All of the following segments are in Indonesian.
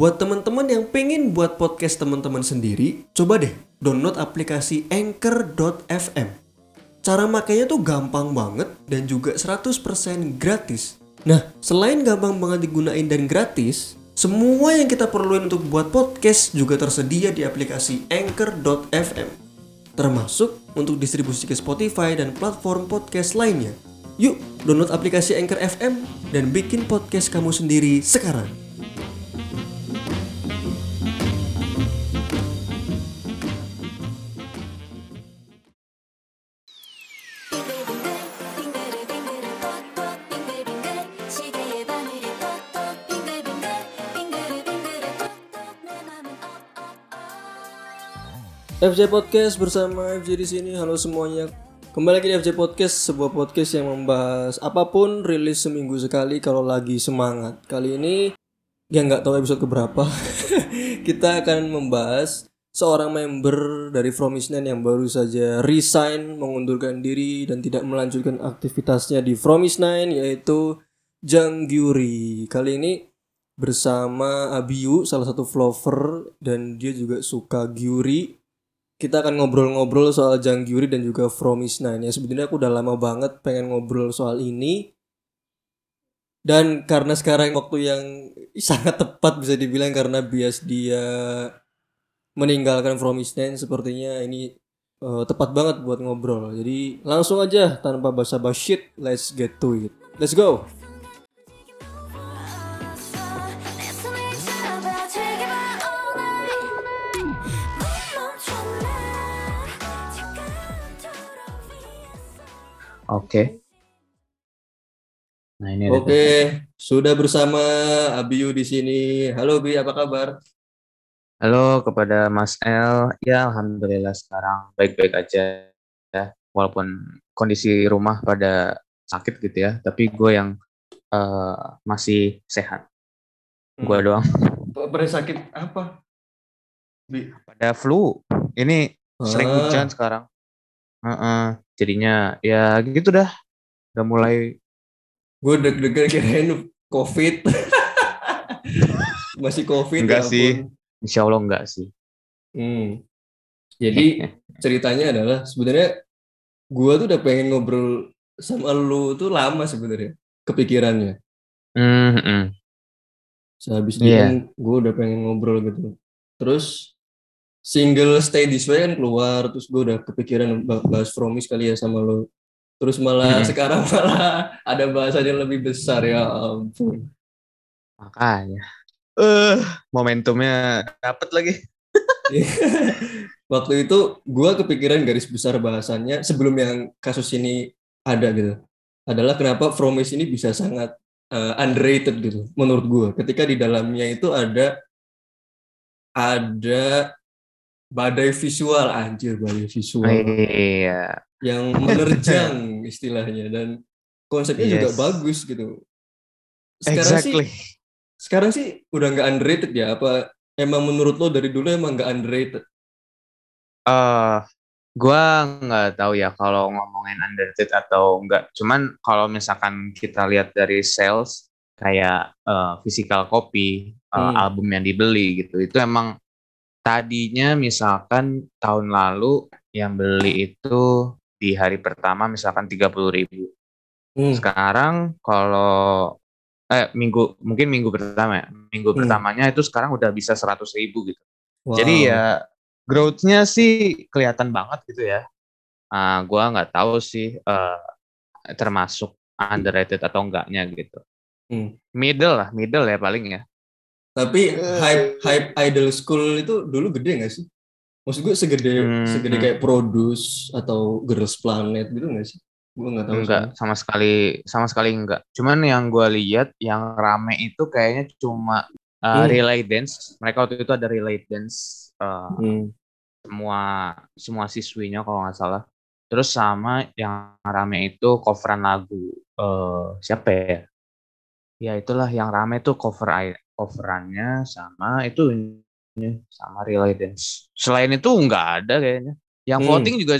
Buat teman-teman yang pengen buat podcast teman-teman sendiri, coba deh download aplikasi Anchor.fm. Cara makainya tuh gampang banget dan juga 100% gratis. Nah, selain gampang banget digunain dan gratis, semua yang kita perluin untuk buat podcast juga tersedia di aplikasi Anchor.fm. Termasuk untuk distribusi ke Spotify dan platform podcast lainnya. Yuk, download aplikasi Anchor FM dan bikin podcast kamu sendiri sekarang. FJ Podcast bersama FJ di sini. Halo semuanya. Kembali lagi di FJ Podcast, sebuah podcast yang membahas apa pun rilis seminggu sekali kalau lagi semangat. Kali ini ya nggak tahu episode keberapa. Kita akan membahas seorang member dari From Isnan yang baru saja resign, mengundurkan diri dan tidak melanjutkan aktivitasnya di From Isnan yaitu Jang Gyuri. Kali ini bersama Abiu, salah satu vlogger dan dia juga suka Gyuri kita akan ngobrol-ngobrol soal Jang Gyuri dan juga From Is Nine ya sebenarnya aku udah lama banget pengen ngobrol soal ini. Dan karena sekarang waktu yang sangat tepat bisa dibilang karena bias dia meninggalkan From Is Nine sepertinya ini eh, tepat banget buat ngobrol. Jadi langsung aja tanpa basa-basi let's get to it. Let's go Oke. Nah ini oke sudah bersama Abiu di sini halo Bi apa kabar Halo kepada Mas L. Ya alhamdulillah sekarang baik-baik aja ya. Walaupun kondisi rumah pada sakit gitu ya, tapi gue yang eh, masih sehat. Gue doang. pada sakit apa Bi Pada flu. Ini sering Ah. hujan sekarang. Heeh. Jadinya ya gitu dah. Udah mulai Gue deg-degan kirain COVID. Masih COVID. Enggak ya sih. ampun. Insya Allah enggak sih. Hmm. Jadi ceritanya adalah sebenarnya gue tuh udah pengen ngobrol sama lu tuh lama sebenarnya kepikirannya. Hmm, hmm. Sehabis itu kan gue udah pengen ngobrol gitu. Terus single Stay This Way kan keluar, terus gue udah kepikiran bah- bahas Promise kali ya sama lu. Terus malah Hmm. sekarang malah ada bahasan yang lebih besar ya ampun. Makanya. Eh, momentumnya dapat lagi. Waktu itu gue kepikiran garis besar bahasannya sebelum yang kasus ini ada gitu. Adalah kenapa Promise ini bisa sangat uh, underrated gitu menurut gue. Ketika di dalamnya itu ada ada badai visual anjir badai visual Iya. yang menerjang istilahnya dan konsepnya juga Yes. bagus gitu. Sekarang sih Exactly. sekarang sih udah nggak underrated ya apa emang menurut lo dari dulu emang nggak underrated? eh gua nggak tahu ya kalau ngomongin underrated atau enggak. Cuman kalau misalkan kita lihat dari sales kayak eh, physical copy, eh, Hmm. album yang dibeli gitu, itu emang tadinya misalkan tahun lalu yang beli itu di hari pertama misalkan 30.000 ribu. Hmm. Sekarang kalau eh minggu mungkin minggu pertama ya, minggu Hmm. pertamanya itu sekarang udah bisa 100.000 ribu gitu. Wow. Jadi ya growth-nya sih kelihatan banget gitu ya. Ah, gua nggak tahu sih eh, termasuk underrated atau enggaknya gitu. Hmm. Middle lah, middle ya paling ya. Tapi hype hype idol school itu dulu gede nggak sih? Maksud gue segede Hmm, segede hmm. kayak Produce atau Girls Planet gitu nggak sih? Gue nggak tahu. Enggak, sih. sama sekali sama sekali enggak. Cuman yang gua lihat yang rame itu kayaknya cuma uh, Hmm. relay dance. Mereka waktu itu ada relay dance uh, Hmm. semua semua siswinya kalau nggak salah. Terus sama yang rame itu coveran lagu eh siapa ya? Ya itulah yang rame tuh cover coverannya sama itu sama relay dance. Selain itu nggak ada kayaknya. Yang Hmm. voting juga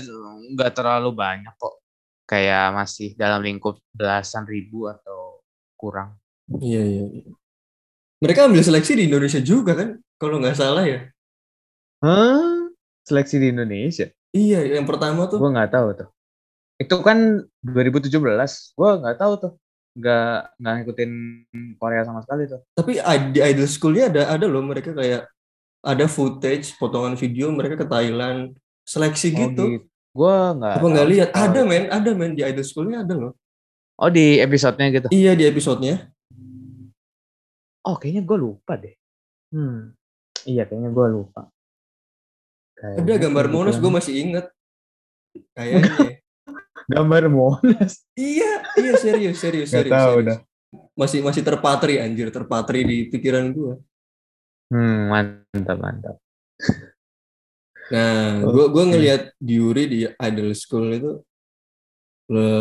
nggak terlalu banyak kok. Kayak masih dalam lingkup belasan ribu atau kurang. Iya iya. iya. Mereka ambil seleksi di Indonesia juga kan? Kalau nggak salah ya. Hah? Seleksi di Indonesia? Iya, yang pertama tuh. Gue nggak tahu tuh. Itu kan 2017. Gue nggak tahu tuh. Nggak nggak ngikutin Korea sama sekali tuh. Tapi di idol schoolnya ada ada loh mereka kayak ada footage potongan video mereka ke Thailand seleksi gitu. Gue nggak. Apa nggak lihat? Ada men, ada men di idol schoolnya ada loh. Oh di episodenya gitu. Iya di episodenya. Oh kayaknya gue lupa deh. Hmm. Iya kayaknya gue lupa. Ada gambar Monas gue masih inget. Kayaknya. Gambar Monas. iya, iya serius, serius, Nggak serius. tahu serius. dah. Masih masih terpatri anjir, terpatri di pikiran gue. Hmm mantap mantap. Nah, gue gue ngelihat Yuri di Idol School itu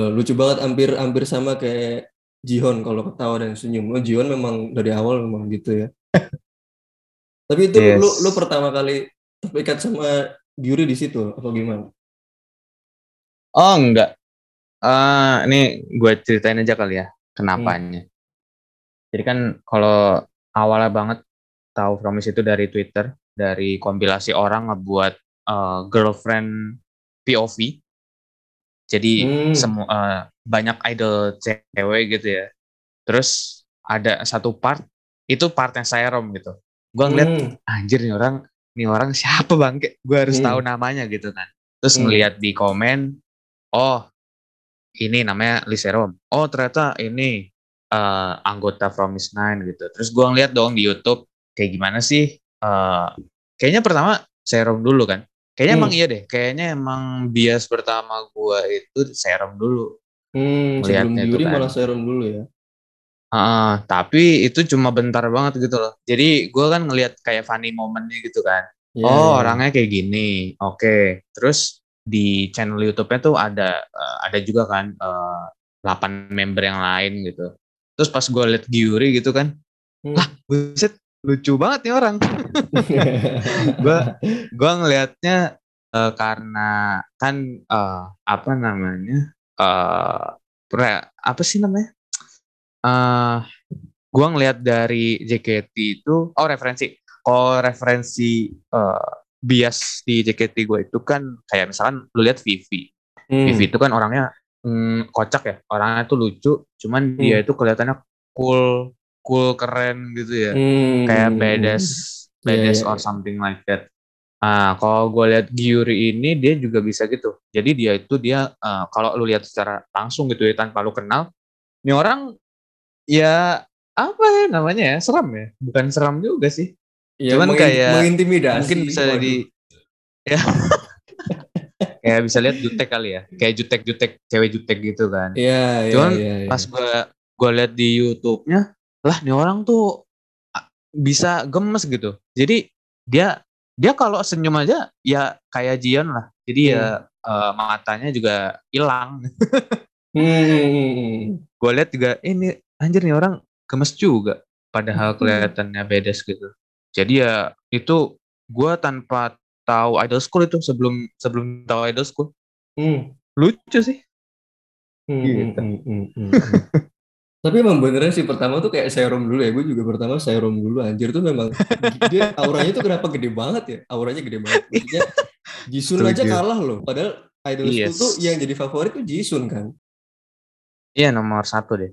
lucu banget, hampir hampir sama kayak Jihon kalau ketawa dan senyum. Oh, Jihon memang dari awal memang gitu ya. Tapi itu Yes. lu lu pertama kali terikat sama Yuri di situ apa gimana? Oh enggak. Eh ini gue ceritain aja kali ya kenapanya. Jadi kan kalau awalnya banget tahu Promise itu dari Twitter, dari kompilasi orang ngebuat eh, girlfriend POV. Jadi Hmm. semua eh, banyak idol cewek gitu ya. Terus ada satu part itu partnya saya Rom gitu. Gue ngeliat Hmm. anjir nih orang nih orang siapa bangke gue harus Hmm. tahu namanya gitu kan terus Hmm. ngeliat di komen oh ini namanya Liserom oh ternyata ini eh, anggota Promise Nine gitu terus gue ngeliat dong di YouTube kayak gimana sih eh, kayaknya pertama Serum dulu kan kayaknya Hmm. emang iya deh kayaknya emang bias pertama gue itu Serum dulu Hmm, sebelum Yuri kan. malah serum dulu ya. Ah, tapi itu cuma bentar banget gitu loh jadi gue kan ngeliat kayak funny momennya gitu kan Iya, oh, iya. orangnya kayak gini. Oke. Terus di channel YouTube-nya tuh ada eh, ada juga kan eh, 8 member yang lain gitu. Terus pas gue liat Giuri gitu kan, Hmm. lah buset lucu banget nih orang. Gua gua ngelihatnya eh, karena kan eh, apa namanya? eh pre- apa sih namanya? eh gua ngelihat dari JKT itu oh referensi. Kalau referensi eh, bias di JKT gue itu kan kayak misalkan lu lihat Vivi. Hmm. Vivi itu kan orangnya mm, kocak ya, orangnya tuh lucu, cuman dia Hmm. itu kelihatannya cool, cool keren gitu ya Hmm. kayak badass Iya, badass iya, or iya. something like that. Ah, kalau gue lihat Gyuri ini dia juga bisa gitu. Jadi dia itu dia eh, kalau lu lihat secara langsung gitu ya tanpa lu kenal, ini orang ya apa ya namanya ya seram ya, bukan seram juga sih. Ya, Cuman mengin- kayak mengintimidasi. Mungkin bisa Waduh. di ya kayak bisa lihat jutek kali ya, kayak jutek-jutek cewek jutek gitu kan. Iya, iya, Cuman iya, iya. Pas gue gue lihat di YouTube-nya, lah nih orang tuh bisa gemes gitu. Jadi dia dia kalau senyum aja ya kayak Jion lah. Jadi ya eh, matanya juga hilang. Hmm. gue lihat juga "Eh, ini anjir nih orang gemes juga. Padahal Hmm. kelihatannya badass gitu. Jadi ya itu gue tanpa tahu Idol School itu sebelum sebelum tahu Idol School Hmm. lucu sih. Hmm, Gitu. hmm, hmm, hmm, hmm. Tapi emang beneran sih pertama tuh kayak serum dulu ya. Gue juga pertama serum dulu. Anjir tuh memang dia auranya tuh kenapa gede banget ya? Auranya gede banget. Maksudnya Jisun aja kalah loh. Padahal Idol School Yes. tuh yang jadi favorit tuh Jisun kan. Iya nomor satu deh,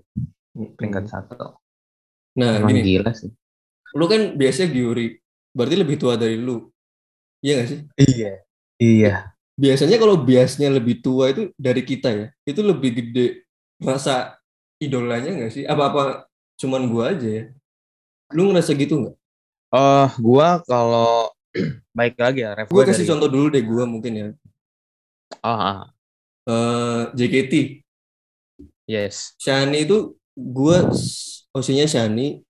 Hmm. peringkat satu. Nah Emang gini, gila sih. Lu kan biasanya Gyuri. Berarti lebih tua dari lu. Iya gak sih? Iya. Iya. Biasanya kalau biasnya lebih tua itu dari kita ya. Itu lebih gede rasa idolanya gak sih? Apa-apa cuman gua aja ya? Lu ngerasa gitu nggak? Oh, gua kalau baik lagi ya, Gue gua kasih dari- contoh dulu deh gue mungkin ya. Oh, ah, Eh, JKT, yes. Shani itu gue maksudnya Shani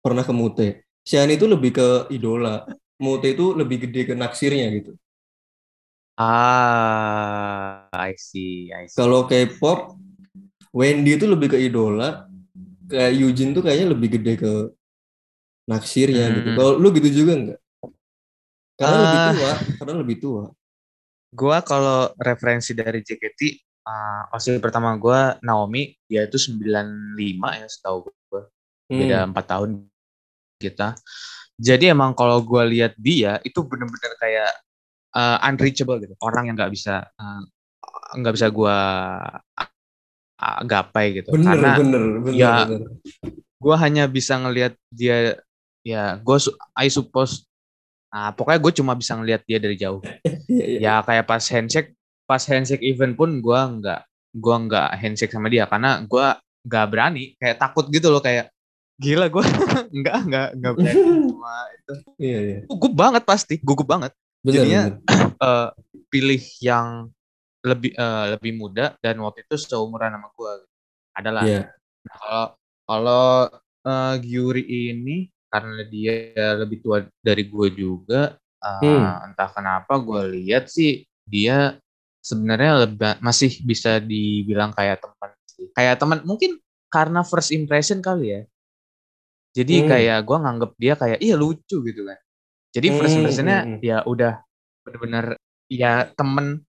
pernah ke Mute. Shani itu lebih ke idola. Mute itu lebih gede ke naksirnya gitu. Ah, I see, I see. Kalau K-pop, Wendy itu lebih ke idola. Kayak Eugene tuh kayaknya lebih gede ke naksirnya gitu. Hmm. Kalau lu gitu juga nggak? Karena lebih Ah. tua, karena lebih tua. Gua kalau referensi dari JKT, uh, OSI pertama gua Naomi, dia itu 95 ya setahu Beda Hmm. 4 tahun kita. Jadi emang kalau gue lihat dia itu bener-bener kayak uh, unreachable gitu. Orang yang nggak bisa uh, nggak bisa gue uh, gapai gitu. Bener, Karena bener, bener, ya, gue hanya bisa ngelihat dia ya gue I suppose nah, pokoknya gue cuma bisa ngelihat dia dari jauh. Iya, iya. ya kayak pas handshake pas handshake event pun gue nggak gue nggak handshake sama dia karena gue nggak berani kayak takut gitu loh kayak gila gue nggak nggak nggak berani sama itu Iya, iya. gugup banget pasti gugup banget Bener, Jadinya, bener. Eh, pilih yang lebih eh, lebih muda dan waktu itu seumuran sama gue adalah Iya. Nah, kalau kalau eh, Gyuri ini karena dia lebih tua dari gue juga, eh, Hmm. entah kenapa gue lihat sih dia sebenarnya lebih masih bisa dibilang kayak teman sih. Kayak teman mungkin karena first impression kali ya. Jadi Hmm. kayak gue nganggep dia kayak iya lucu gitu kan. Jadi first Hmm, impressionnya hmm, hmm. ya udah bener-bener ya temen.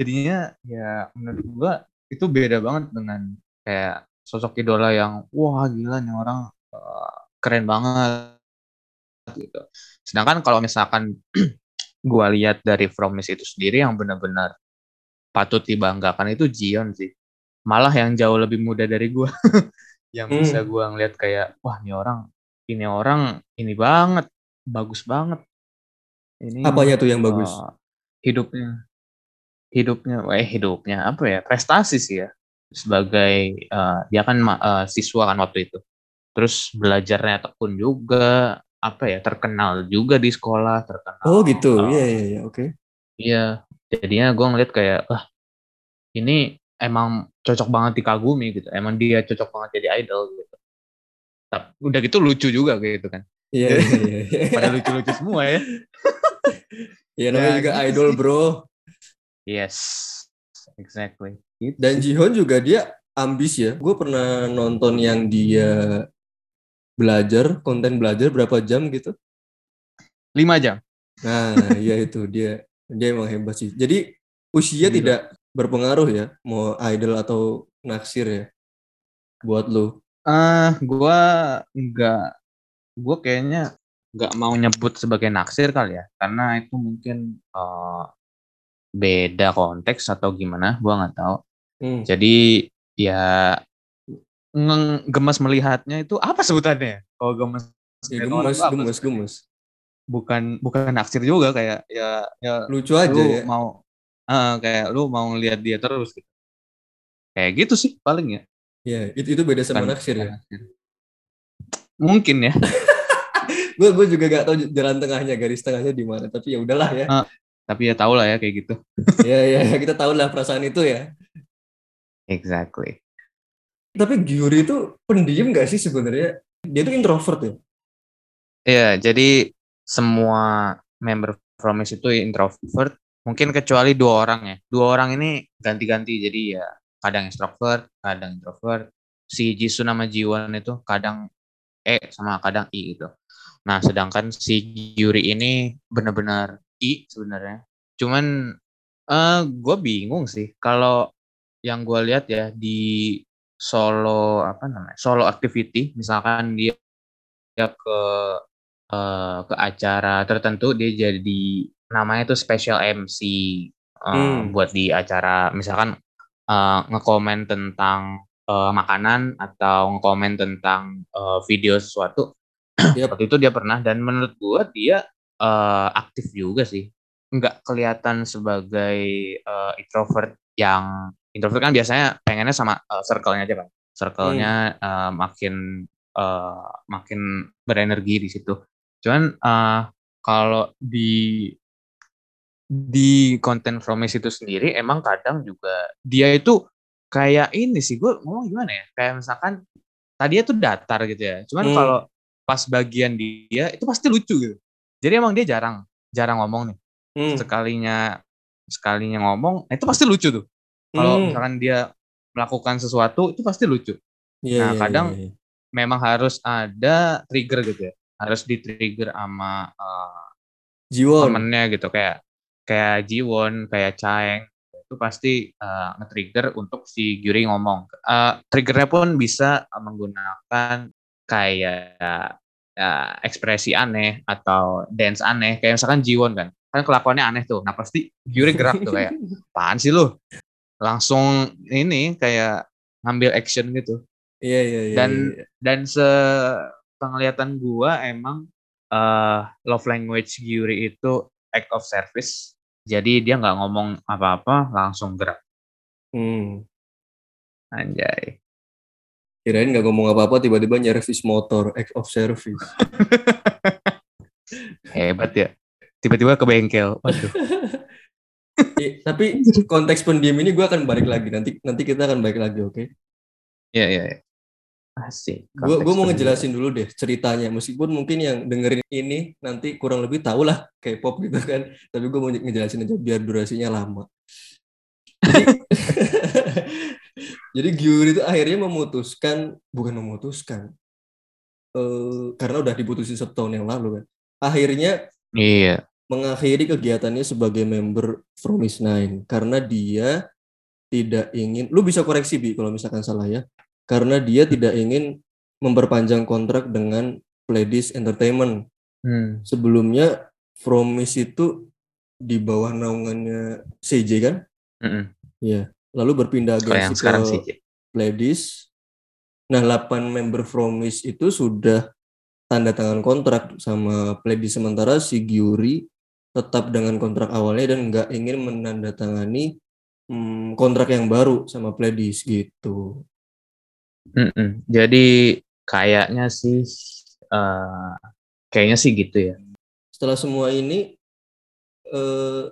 Jadinya ya menurut gue itu beda banget dengan kayak sosok idola yang wah gila nih orang eh, keren banget gitu. Sedangkan kalau misalkan gua lihat dari Promise itu sendiri yang benar-benar patut dibanggakan itu Jion sih. Malah yang jauh lebih muda dari gua yang Hmm. bisa gua ngeliat kayak wah ini orang ini orang ini banget bagus banget. Ini Apanya tuh yang bagus? eh, hidupnya hidupnya eh hidupnya apa ya prestasi sih ya sebagai eh, dia kan eh, siswa kan waktu itu terus belajarnya tekun juga apa ya terkenal juga di sekolah terkenal Oh gitu. Iya, iya, iya. Oke. iya jadinya gue ngeliat kayak wah ini emang cocok banget dikagumi gitu emang dia cocok banget jadi idol gitu Tapi udah gitu lucu juga gitu kan Iya, iya, iya. iya. pada lucu-lucu semua ya Iya, namanya Ya, juga gitu idol, sih. bro. yes exactly Gitu Dan sih. Jihoon juga dia ambis ya. Gue pernah nonton yang dia belajar, konten belajar berapa jam gitu. lima jam Nah, iya itu dia dia emang hebat sih. Jadi usia Gila. tidak berpengaruh ya, mau idol atau naksir ya. Buat lu. Ah, gua nggak, gua kayaknya nggak mau nyebut sebagai naksir kali ya, karena itu mungkin eh, beda konteks atau gimana, gua nggak tahu. Hmm. Jadi ya gemes melihatnya itu apa sebutannya? Kalau gemes, Ya, gemes, sebutannya? gemes. Bukan bukan naksir juga kayak ya ya Lucu aja lu ya. mau eh, kayak lu mau ngelihat dia terus gitu. Kayak gitu sih paling ya. Ya, itu itu beda sama naksir ya. Mungkin ya. Gue gue juga gak tahu jalan tengahnya, garis tengahnya di mana. Tapi ya udahlah ya. Ah. Tapi ya tau lah ya kayak gitu. ya ya kita tahu lah perasaan itu ya. Exactly. Tapi Gyuri itu pendiam gak sih sebenarnya? Dia tuh introvert ya. Iya, jadi semua member Promise itu introvert. Mungkin kecuali dua orang ya. Dua orang ini ganti-ganti. Jadi ya kadang extrovert, kadang introvert. Si Jisoo sama Jiwon itu kadang E sama kadang I gitu. Nah, sedangkan si Yuri ini benar-benar I sebenarnya. Cuman eh gue bingung sih kalau yang gue lihat ya di solo apa namanya solo activity misalkan dia dia ke eh, ke acara tertentu dia jadi namanya tuh special MC eh, Hmm. buat di acara misalkan eh, ngekomen tentang eh, makanan atau ngekomen tentang eh, video sesuatu. Yap. waktu itu dia pernah dan menurut gua dia eh, aktif juga sih. Nggak kelihatan sebagai eh, introvert yang introvert kan biasanya pengennya sama eh, circle-nya aja kan circle-nya eh, makin eh, makin berenergi di situ. Cuman eh, kalau di di konten Promise itu sendiri emang kadang juga dia itu kayak ini sih gue ngomong gimana ya kayak misalkan tadi itu datar gitu ya cuman Hmm. kalau pas bagian dia itu pasti lucu gitu jadi emang dia jarang jarang ngomong nih Hmm. sekalinya sekalinya ngomong itu pasti lucu tuh kalau Hmm. misalkan dia melakukan sesuatu itu pasti lucu Iya, nah, iya, kadang iya, iya. memang harus ada trigger gitu ya harus di trigger sama Jiwon. temennya gitu kayak kayak Jiwon kayak Chaeng itu pasti eh, nge-trigger untuk si Gyuri ngomong Eh, triggernya pun bisa menggunakan kayak ya, ekspresi aneh atau dance aneh kayak misalkan Jiwon kan kan kelakuannya aneh tuh nah pasti Gyuri gerak tuh kayak apaan sih lu langsung ini kayak ngambil action gitu Iya iya iya. Dan- iya. dan se penglihatan gua emang eh, love language Gyuri itu act of service jadi dia nggak ngomong apa-apa langsung gerak Hmm. anjay Kirain nggak ngomong apa-apa tiba-tiba nyervis motor, act of service. hebat ya tiba-tiba ke bengkel waduh Eh, tapi konteks pendiam ini gue akan balik lagi nanti nanti kita akan balik lagi oke Iya iya. iya. Asik. gue mau ngejelasin dulu deh ceritanya meskipun mungkin yang dengerin ini nanti kurang lebih tahu lah K-pop gitu kan tapi gue mau ngejelasin aja biar durasinya lama jadi, jadi Gyuri itu akhirnya memutuskan bukan memutuskan eh karena udah diputusin setahun yang lalu kan akhirnya Iya. mengakhiri kegiatannya sebagai member Promise Nine karena dia tidak ingin, lu bisa koreksi bi kalau misalkan salah ya, karena dia tidak ingin memperpanjang kontrak dengan Pledis Entertainment. Hmm. Sebelumnya Promise itu di bawah naungannya CJ kan, Mm-mm. ya. Lalu berpindah yang agensi ke. Pledis. Nah, 8 member Promise itu sudah tanda tangan kontrak sama Pledis sementara si Gyuri tetap dengan kontrak awalnya dan nggak ingin menandatangani hmm, kontrak yang baru sama Pledis gitu. Mm-mm. Jadi kayaknya sih, eh kayaknya sih gitu ya. Setelah semua ini, eh,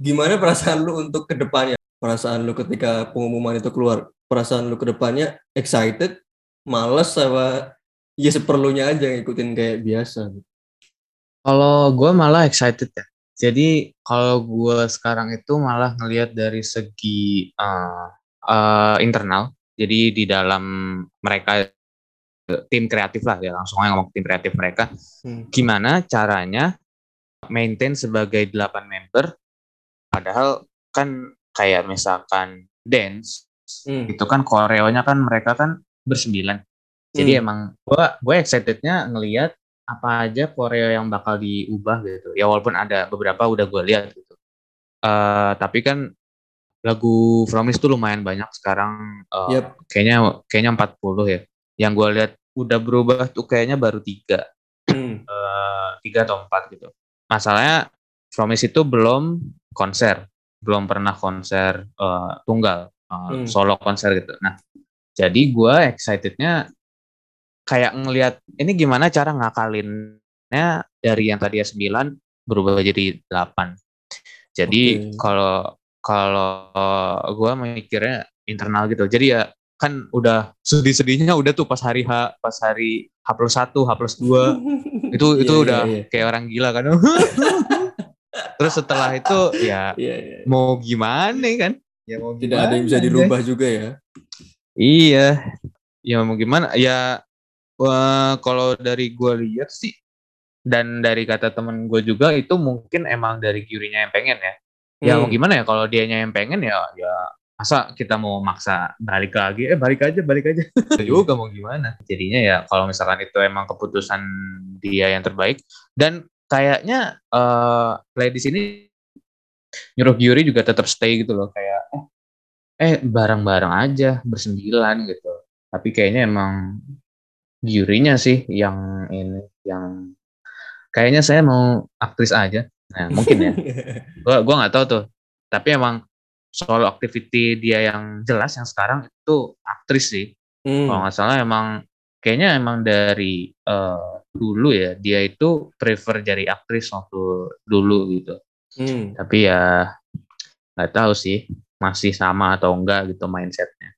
gimana perasaan lu untuk ke depannya? Perasaan lu ketika pengumuman itu keluar? Perasaan lu ke depannya excited, males, sama ya seperlunya aja ngikutin kayak biasa? Kalau gue malah excited ya. Jadi kalau gue sekarang itu malah ngelihat dari segi eh, eh, internal. Jadi di dalam mereka tim kreatif lah ya langsung aja ngomong tim kreatif mereka. Hmm. Gimana caranya maintain sebagai delapan member? Padahal kan kayak misalkan dance Hmm. itu kan koreonya kan mereka kan bersembilan. Jadi Hmm. emang gua gue excitednya ngelihat apa aja koreo yang bakal diubah gitu. Ya walaupun ada beberapa udah gue lihat gitu. Eh tapi kan lagu Promise tuh lumayan banyak sekarang. eh, Yap. Kayaknya kayaknya 40 ya. Yang gue lihat udah berubah tuh kayaknya baru tiga, Hmm. eh, tiga atau empat gitu. Masalahnya Promise itu belum konser, belum pernah konser eh, tunggal, eh, Hmm. solo konser gitu. Nah, jadi gue excitednya kayak ngelihat ini gimana cara ngakalinnya dari yang tadinya 9 berubah jadi 8. Jadi Oke. kalau kalau gue mikirnya internal gitu. Jadi ya kan udah sedih-sedihnya udah tuh pas hari H, pas hari H plus 1, H plus 2 itu itu Iya, udah iya, iya. kayak orang gila kan. Terus setelah itu ya Iya, iya. mau gimana kan? Ya mau Tidak ada yang bisa gimana, dirubah juga ya. Iya, ya mau gimana? Ya eh, kalau dari gue lihat sih, dan dari kata temen gue juga itu mungkin emang dari Gyurinya yang pengen ya. Ya mau Hmm. gimana ya kalau dianya yang pengen ya, ya masa kita mau maksa balik lagi? Eh balik aja, balik aja. juga mau gimana? Jadinya ya kalau misalkan itu emang keputusan dia yang terbaik dan kayaknya eh play di sini nyuruh juga tetap stay gitu loh kayak eh eh bareng-bareng aja bersembilan gitu. Tapi kayaknya emang Gyurinya sih yang ini yang kayaknya saya mau aktris aja. Nah, mungkin ya. Gua gua nggak tahu tuh. Tapi emang solo activity dia yang jelas yang sekarang itu aktris sih. Hmm. Kalau nggak salah emang kayaknya emang dari eh, dulu ya dia itu prefer jadi aktris waktu dulu gitu. Hmm. Tapi ya nggak tahu sih masih sama atau enggak gitu mindsetnya.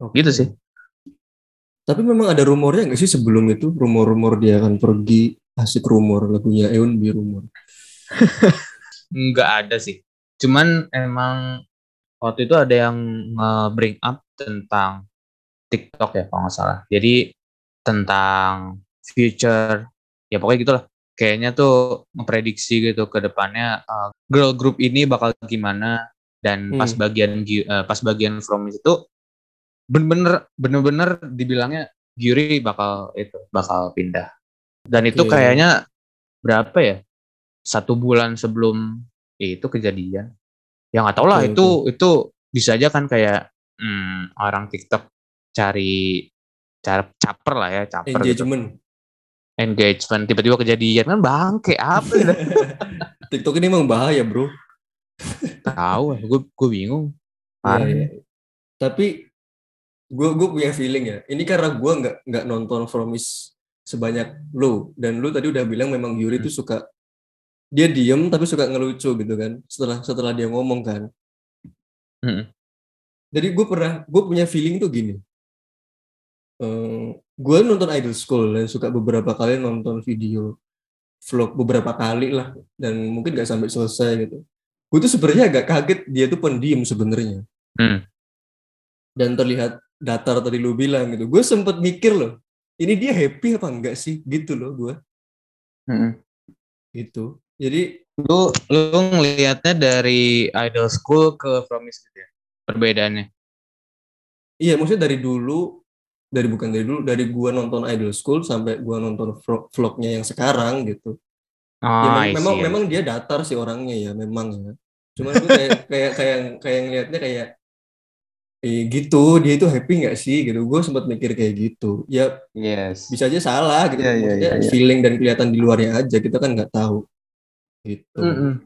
Oke. Gitu sih. Tapi memang ada rumornya nggak sih sebelum itu rumor-rumor dia akan pergi asik rumor lagunya Eun bi rumor. Nggak ada sih. Cuman emang waktu itu ada yang nge-bring up tentang TikTok ya kalau nggak salah. Jadi tentang future ya pokoknya gitulah. Kayaknya tuh memprediksi gitu ke depannya uh, girl group ini bakal gimana dan pas Hmm. bagian gi- uh, pas bagian from itu bener-bener bener-bener dibilangnya Gyuri bakal itu bakal pindah. Dan itu kayaknya berapa ya? Satu bulan sebelum itu kejadian. Ya nggak tahu lah Oke, itu itu bisa aja kan kayak hmm, orang TikTok cari cara caper lah ya caper gitu. Engagement. engagement tiba-tiba kejadian kan bangke apa ya TikTok ini emang bahaya, Bro. tahu gue gue bingung Iya, parah iya. Tapi gue gue punya feeling ya. Ini karena gue nggak nggak nonton Fromis sebanyak lu dan lu tadi udah bilang memang Yuri Hmm. tuh suka dia diem tapi suka ngelucu gitu kan setelah setelah dia ngomong kan. Mm-mm. Jadi gue pernah gue punya feeling tuh gini. gue nonton Idol School dan suka beberapa kali nonton video vlog beberapa kali lah dan mungkin gak sampai selesai gitu. Gue tuh sebenarnya agak kaget dia tuh pendiam sebenarnya. Hmm. dan terlihat datar tadi lu bilang gitu. Gue sempet mikir loh, ini dia happy apa enggak sih? Gitu loh gue. Mm-mm. Gitu. Jadi lu lu ngelihatnya dari idol school ke promise gitu ya perbedaannya iya maksudnya dari dulu dari bukan dari dulu dari gua nonton Idol School sampai gua nonton vlog- vlognya yang sekarang gitu. oh, Ya, mem- I see, memang memang dia datar sih orangnya ya memang ya. Cuman gue kayak kayak kayak kayak ngelihatnya kayak eh gitu dia itu happy nggak sih gitu. Gue sempat mikir kayak gitu. Ya yes bisa aja salah gitu. Iya, Maksudnya iya, iya. feeling dan kelihatan di luarnya aja kita kan nggak tahu. Gitu. Mm-mm.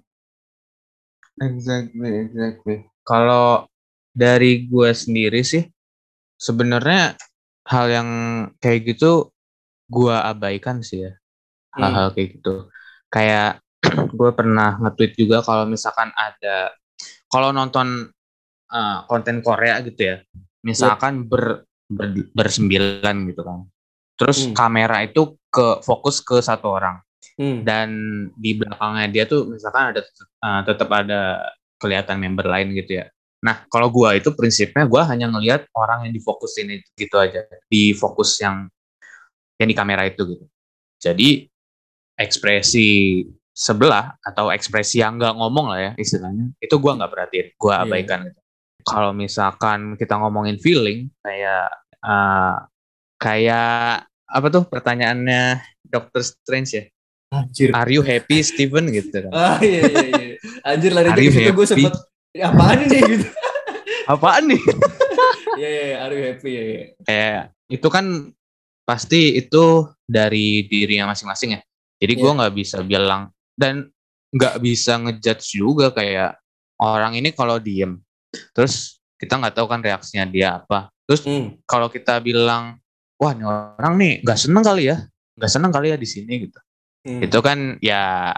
Exactly, exactly. Kalau dari gue sendiri sih, sebenarnya hal yang kayak gitu gue abaikan sih ya. Hmm. Hal-hal kayak gitu. Kayak gue pernah nge-tweet juga kalau misalkan ada, kalau nonton uh, konten Korea gitu ya, misalkan ber, ber- bersembilan gitu kan. Terus Hmm. kamera itu ke fokus ke satu orang Hmm. dan di belakangnya dia tuh misalkan ada uh, tetap ada kelihatan member lain gitu ya. Nah, kalau gua itu prinsipnya gua hanya ngelihat orang yang difokusin itu gitu aja, di fokus yang yang di kamera itu gitu. Jadi ekspresi sebelah atau ekspresi yang nggak ngomong lah ya istilahnya, itu gua nggak perhatiin, gua Iya. abaikan gitu. Kalau misalkan kita ngomongin feeling kayak uh, kayak apa tuh pertanyaannya Doctor Strange ya? Anjir. Are you happy Steven gitu kan. Ah iya iya iya. Anjir lari dari situ gue sempet "Ya, apaan ini gitu. Apaan nih? Iya iya iya, are you happy ya ya. Kayak itu kan pasti itu dari dirinya masing-masing ya. Jadi gua Iya. nggak bisa bilang dan nggak bisa ngejudge juga kayak orang ini kalau diem, terus kita nggak tahu kan reaksinya dia apa. Terus Hmm. kalau kita bilang, wah ini orang nih nggak seneng kali ya, nggak seneng kali ya di sini gitu. Hmm. itu kan ya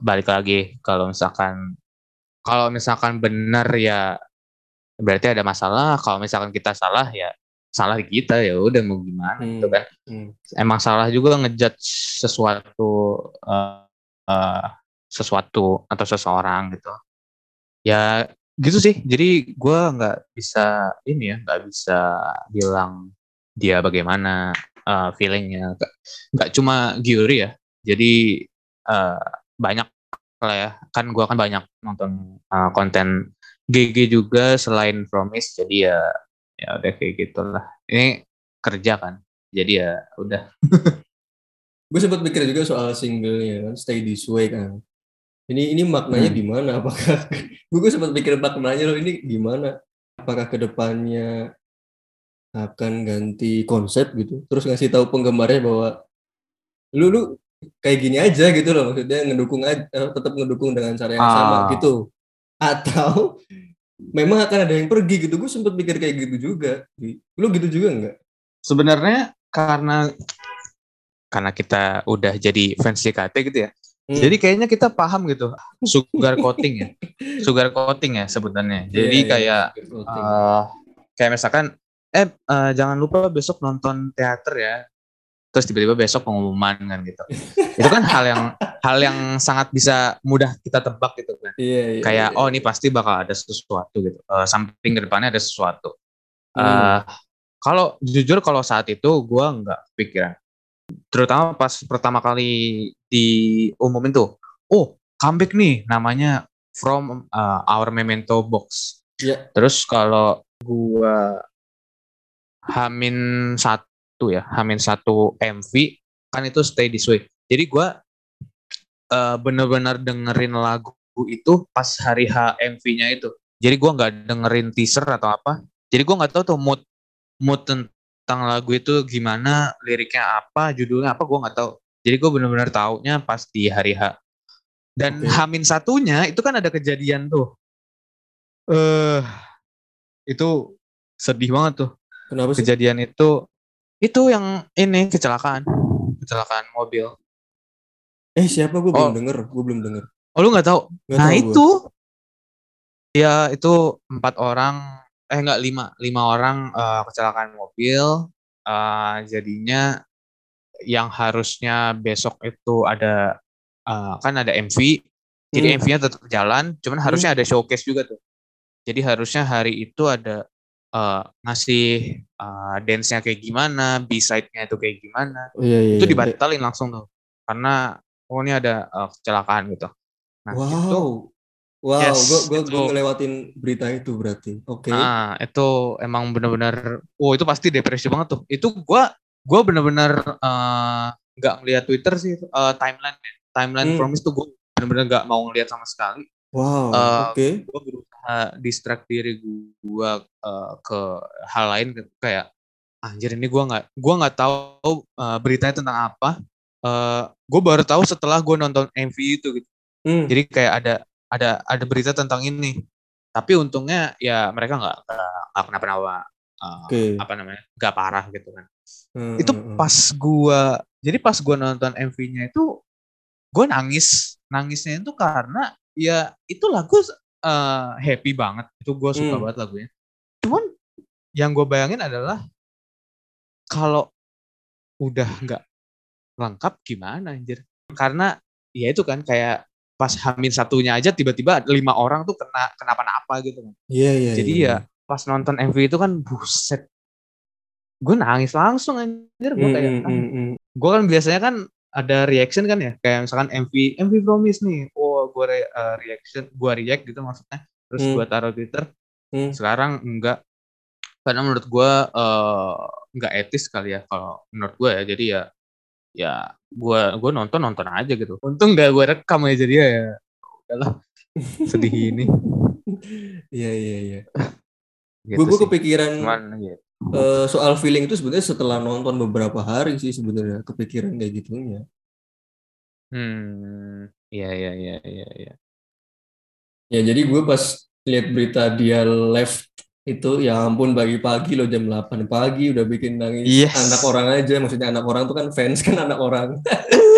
balik lagi kalau misalkan kalau misalkan benar ya berarti ada masalah kalau misalkan kita salah ya salah kita ya udah mau gimana Hmm. gitu kan Hmm. emang salah juga ngejudge sesuatu eh, eh, sesuatu atau seseorang gitu ya gitu sih jadi gua nggak bisa ini ya nggak bisa bilang dia bagaimana eh, feelingnya Nggak- nggak cuma Gyuri ya jadi eh, banyak lah ya kan gua kan banyak nonton eh, konten GG juga selain Promise jadi ya ya udah kayak gitulah ini kerja kan jadi ya udah Gue sempat mikir juga soal singlenya kan, Stay This Way kan. Ini ini maknanya Hmm. gimana? Apakah gue sempat mikir maknanya loh ini gimana? Apakah ke depannya akan ganti konsep gitu? Terus ngasih tahu penggemarnya bahwa lu lu kayak gini aja gitu loh maksudnya ngedukung aja eh, tetap ngedukung dengan cara yang sama Ah. gitu. Atau memang akan ada yang pergi gitu. Gue sempat mikir kayak gitu juga. Lu gitu juga nggak? Sebenarnya karena karena kita udah jadi fans JKT gitu ya Hmm. jadi kayaknya kita paham gitu. Sugar coating ya. Sugar coating ya sebutannya jadi Iya, iya, kayak iya. eh, kayak misalkan eh eh, jangan lupa besok nonton teater ya terus tiba-tiba besok pengumuman kan gitu itu kan hal yang hal yang sangat bisa mudah kita tebak gitu kan Iya, iya, kayak iya. oh ini pasti bakal ada sesuatu gitu Eh, samping ke depannya ada sesuatu Hmm. Eh, kalau jujur kalau saat itu gua nggak pikiran terutama pas pertama kali diumumin tuh oh comeback nih namanya from uh, our memento box Iya. terus kalau gua hamin satu ya, Hamin satu MV kan itu Stay This Way. Jadi gua eh, bener-bener dengerin lagu itu pas hari H MV-nya itu. Jadi gua nggak dengerin teaser atau apa. Jadi gua nggak tahu tuh mood mood tentang lagu itu gimana, liriknya apa, judulnya apa gua nggak tahu. Jadi gue bener-bener taunya pas di hari H. Dan Oke. Hamin satunya itu kan ada kejadian tuh. Eh itu sedih banget tuh Kenapa sih? kejadian itu itu yang ini kecelakaan. Kecelakaan mobil. Eh siapa? Gue Oh. belum denger, gue belum denger. oh lu nggak tahu? Nggak nah tahu itu. Ya itu empat orang eh enggak lima lima orang eh, kecelakaan mobil. Eh, jadinya yang harusnya besok itu ada eh, kan ada MV jadi Hmm. MV-nya tetap jalan cuman harusnya ada showcase juga tuh. Jadi harusnya hari itu ada eh, ngasih eh, dance-nya kayak gimana B-side-nya itu kayak gimana Oh, iya, iya, itu iya. dibatalin langsung tuh karena oh ini ada eh, kecelakaan gitu nah Wow. itu Wow, Yes, gue gue itu. ngelewatin berita itu berarti. Oke. Nah, itu emang bener-bener, oh itu pasti depresi banget tuh. Itu gua, gua bener-bener eh, nggak ngeliat Twitter sih, eh, timeline timeline Hmm. promise tuh gue bener-bener nggak mau ngeliat sama sekali. Wow, Eh, oke. Gue berusaha distract diri gua eh, ke hal lain kayak anjir ini gua nggak, gua nggak tahu eh, beritanya tentang apa. Eh, gue baru tahu setelah gue nonton MV itu gitu. Hmm. Jadi kayak ada ada ada berita tentang ini. Tapi untungnya ya mereka nggak nggak kenapa-napa uh, Oke. apa namanya nggak parah gitu kan. Hmm, Itu hmm, hmm. pas gua jadi pas gua nonton MV-nya itu gua nangis nangisnya itu karena ya itu lagu uh, happy banget itu gua suka Hmm. banget lagunya. Cuman yang gue bayangin adalah kalau udah nggak lengkap gimana anjir? Karena ya itu kan kayak pas Hamin satunya aja tiba-tiba lima orang tuh kena kenapa-napa gitu kan. Iya, iya. Jadi iya. ya pas nonton MV itu kan buset. Gue nangis langsung anjir gue Hmm, kayak hmm, hmm, hmm. gue kan biasanya kan ada reaction kan ya kayak misalkan MV MV Promise nih oh gue re- eh, reaction gue react gitu maksudnya terus Hmm. gue taruh Twitter Hmm. sekarang enggak karena menurut gue eh, enggak etis kali ya kalau menurut gue ya jadi ya ya gue gue nonton nonton aja gitu untung gak gue rekam ya jadi ya udahlah sedih ini Iya, iya, iya. gitu Gue gue sih. kepikiran cuman ya eh, soal feeling itu sebenarnya setelah nonton beberapa hari sih sebenarnya kepikiran kayak gitunya. hmm iya iya iya iya iya. Ya jadi gue pas lihat berita dia left itu ya ampun pagi-pagi loh jam 8 pagi udah bikin nangis Yes. anak orang aja. Maksudnya anak orang tuh kan fans kan anak orang.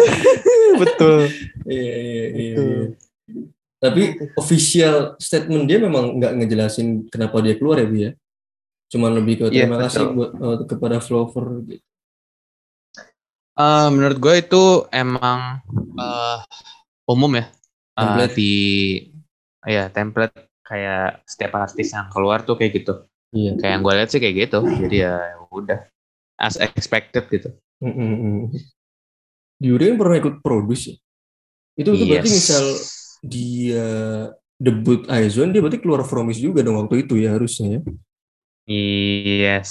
Betul. Iya iya iya iya. tapi official statement dia memang nggak ngejelasin kenapa dia keluar ya Bu ya? Cuman lebih ke Iya, terima kasih betul. buat eh, kepada Flover gitu. Eh, menurut gue itu emang eh, umum ya. Eh, Template. di ya template kayak setiap artis yang keluar tuh kayak gitu. Iya. Kayak yang gue lihat sih kayak gitu. Jadi ya udah as expected gitu. Yuri kan pernah ikut produce ya? Itu itu berarti Yes. misal dia debut Aizwan dia berarti keluar Promise juga dong waktu itu ya harusnya ya? Yes.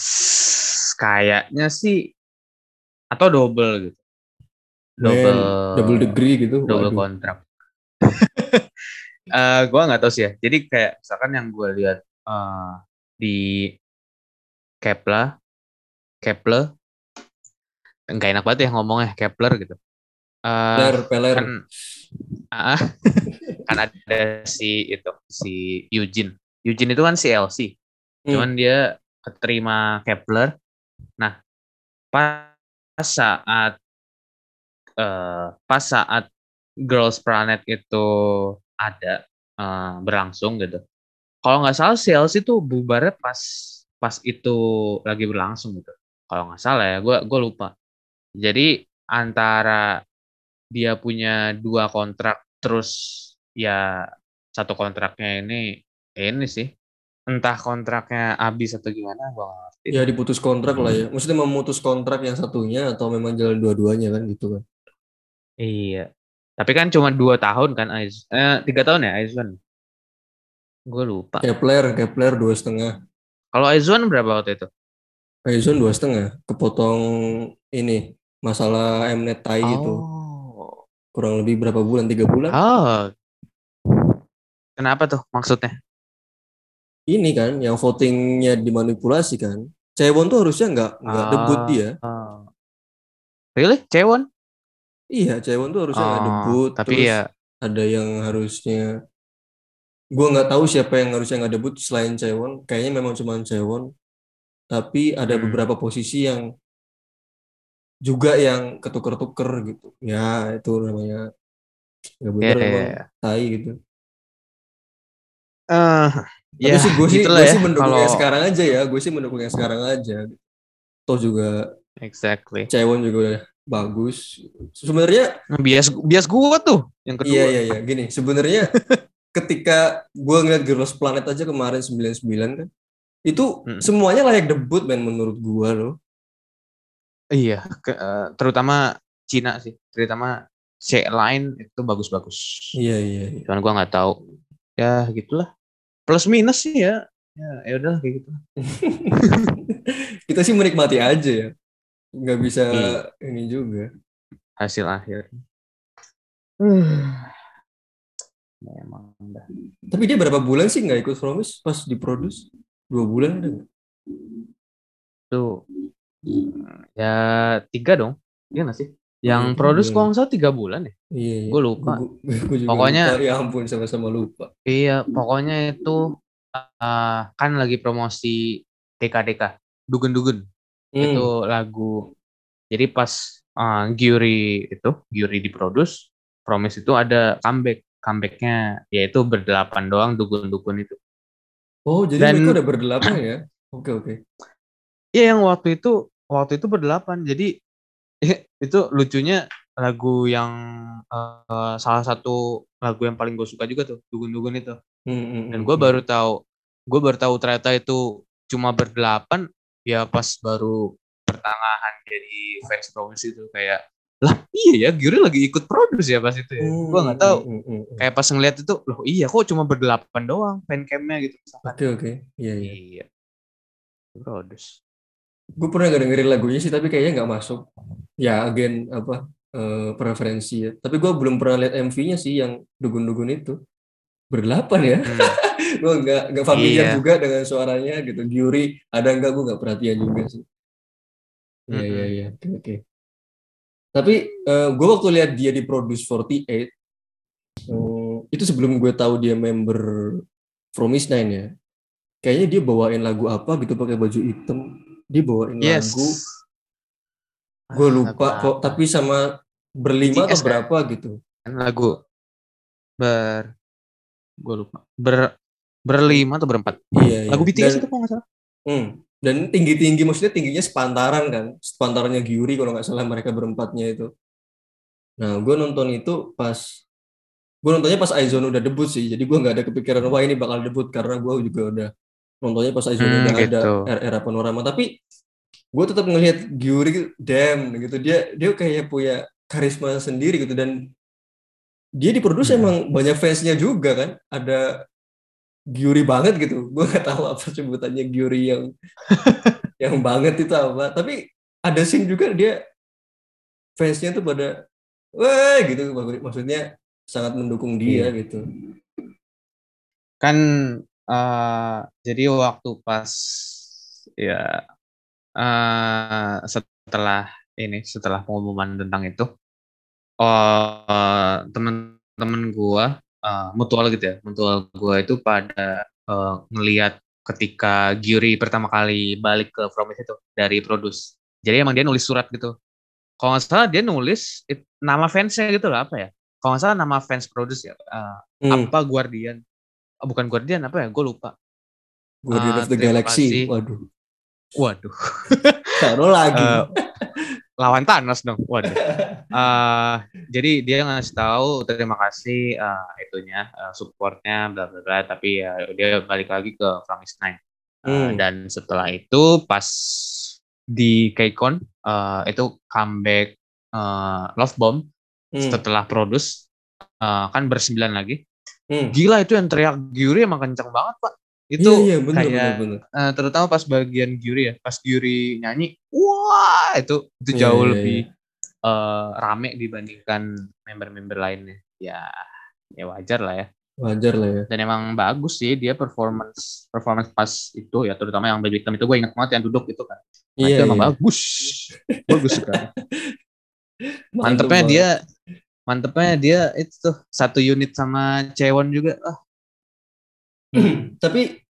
Kayaknya sih atau double gitu double Man, double degree gitu double Waduh. kontrak. Eh gue nggak tahu sih ya. Jadi kayak misalkan yang gue lihat eh, di Kepler Kepler nggak enak banget ya ngomongnya Kepler gitu. Eh, Peler, peler. kan ah, kan ada si itu si Eugene. Eugene itu kan si LC Hmm. cuman dia keterima Kepler. Nah pas saat eh pas saat Girls Planet itu ada eh, berlangsung gitu. Kalau nggak salah LC tuh bubarnya pas pas itu lagi berlangsung gitu. Kalau nggak salah ya gue gue lupa. Jadi antara dia punya dua kontrak terus ya satu kontraknya ini ini sih. Entah kontraknya habis atau gimana gue ngerti. Ya diputus kontrak lah ya. Maksudnya memutus kontrak yang satunya atau memang jalan dua-duanya kan gitu kan. Iya tapi kan cuma dua tahun kan Aiz eh tiga tahun ya Aizwan gue lupa Kepler, Kepler dua setengah. kalau Aizwan berapa waktu itu Aizon dua setengah, kepotong ini masalah Mnet Tai itu Oh. kurang lebih berapa bulan? Tiga bulan? Oh. Kenapa tuh maksudnya? Ini kan yang votingnya dimanipulasi kan. Cewon tuh harusnya nggak nggak debut Ah. dia. Oh. Really? Cewon? Iya, Cewon tuh harusnya Oh, debut. tapi terus ya ada yang harusnya gua nggak tahu siapa yang harusnya nggak debut selain Cewon. Kayaknya memang cuma Cewon. Tapi ada Hmm. beberapa posisi yang juga yang ketuker-tuker gitu. Ya itu namanya nggak ya, bener ya, emang ya. tai gitu. Eh, Tapi ya, sih gue sih gue ya, sih mendukung yang kalau- sekarang aja ya. Gue sih mendukung yang sekarang aja. Toh juga Exactly. Cewon juga udah bagus. Sebenarnya Bias bias gua tuh yang kedua. iya iya iya gini. Sebenarnya ketika gue ngeliat Girls Planet aja kemarin 99 kan. Itu Mm. semuanya layak debut men menurut gue loh. Iya, ke- eh, terutama Cina sih, terutama C line itu bagus-bagus. Iya iya. iya. Cuman gua nggak tahu. Ya gitulah. Plus minus sih ya. Ya, ya udah kayak gitu. Kita sih menikmati aja ya. Nggak bisa Iya. ini juga. Hasil akhir. Hmm. Memang dah. Tapi dia berapa bulan sih nggak ikut Promise pas diproduce? Dua bulan ada nggak? Tuh. hmm, Ya tiga dong. Iya nggak sih? Yang Iya, produce kalau nggak salah tiga bulan ya. Iya, iya. Gua lupa. Gua- Pokoknya- lupa. ya ampun sama-sama lupa. Iya, pokoknya itu eh, kan lagi promosi DKDK, Dugun-Dugun. Hmm. itu lagu jadi pas uh, Gyuri itu Gyuri diproduce Promise itu ada comeback comebacknya yaitu berdelapan doang dukun-dukun itu Oh, jadi Dan- mereka udah berdelapan ya? Oke, oke. Iya yang waktu itu waktu itu berdelapan jadi itu lucunya lagu yang uh, salah satu lagu yang paling gue suka juga tuh dukun-dukun itu Hmm, hmm, dan hmm, gue hmm. baru tahu gue baru tahu ternyata itu cuma berdelapan ya pas baru pertengahan jadi fans Promise itu kayak lah iya ya Gyuri lagi ikut produce ya pas itu ya Hmm, gue nggak tahu hmm, hmm, hmm, hmm. kayak pas ngeliat itu loh iya kok cuma berdelapan doang fan camnya gitu Oke, oke. Iya, iya. iya produce Gue pernah gak dengerin lagunya sih, tapi kayaknya nggak masuk. Ya, again, apa, eh, preferensi ya. Tapi gue belum pernah lihat MV-nya sih yang dugun-dugun itu. Berdelapan ya. Hmm, gue nggak nggak familiar Iya. juga dengan suaranya gitu. Gyuri ada nggak gue nggak perhatian juga sih. Iya iya Mm-mm. iya. Oke oke. Tapi gue waktu lihat dia di Produce 48 eh, itu sebelum gue tahu dia member Promise Nine ya. Kayaknya dia bawain lagu apa gitu pakai baju hitam. Dia bawain yes lagu. Gue Ah, lupa lagu kok. Tapi sama berlima atau kan? berapa gitu. Lagu ber gue lupa ber berlima atau berempat Iya. lagu iya. BTS Dan- itu kok nggak salah Hmm. Dan tinggi-tinggi maksudnya tingginya sepantaran kan, sepantarannya Gyuri kalau nggak salah mereka berempatnya itu. Nah, gue nonton itu pas gue nontonnya pas Aizon udah debut sih, jadi gue nggak ada kepikiran wah ini bakal debut karena gue juga udah nontonnya pas Aizon Hmm, udah ada gitu. era, era panorama. Tapi gue tetap ngelihat gitu, damn gitu dia dia kayak punya karisma sendiri gitu dan dia diproduksi Hmm. emang banyak fansnya juga kan, ada Gyuri banget gitu. Gue nggak tahu apa sebutannya Gyuri yang yang banget itu apa. Tapi ada scene juga dia fansnya tuh pada wah gitu maksudnya sangat mendukung dia Iya. gitu. kan eh jadi waktu pas ya eh setelah ini setelah pengumuman tentang itu oh temen-temen gua eh, mutual gitu ya mutual gua itu pada eh, ngelihat ketika Gyuri pertama kali balik ke Promise itu dari produce. Jadi emang dia nulis surat gitu. Kalau nggak salah dia nulis it- nama fansnya gitu lah apa ya? Kalau nggak salah nama fans produce ya eh, Hmm, apa Guardian? Oh, bukan Guardian apa ya? Gue lupa. Guardian Ah, of the Galaxy. kasih. Waduh, waduh. Taruh lagi. Eh, lawan Thanos dong. Waduh Eh, jadi dia ngasih tahu terima kasih eh, itunya eh, supportnya bla bla bla tapi ya dia balik lagi ke Promise Nine Eh, Hmm. dan setelah itu pas di KCON eh, itu comeback eh, Love Bomb Hmm, setelah produce eh, kan bersembilan lagi hmm. gila itu yang teriak Gyuri emang kenceng banget pak Itu iya, iya, bener, kayak bener, bener. eh, terutama pas bagian Gyuri ya, pas Gyuri nyanyi, wah itu itu Iya, jauh iya, lebih eh, rame dibandingkan member-member lainnya. Ya, ya wajar lah ya. Wajar lah ya. Dan emang bagus sih dia performance performance pas itu ya, terutama yang baby hitam itu gue ingat banget yang duduk itu kan. Nah, Iya, itu emang iya. bagus, bagus sekali. Mantep Mantepnya dia, mantepnya dia itu tuh satu unit sama Cewon juga. Ah, Tapi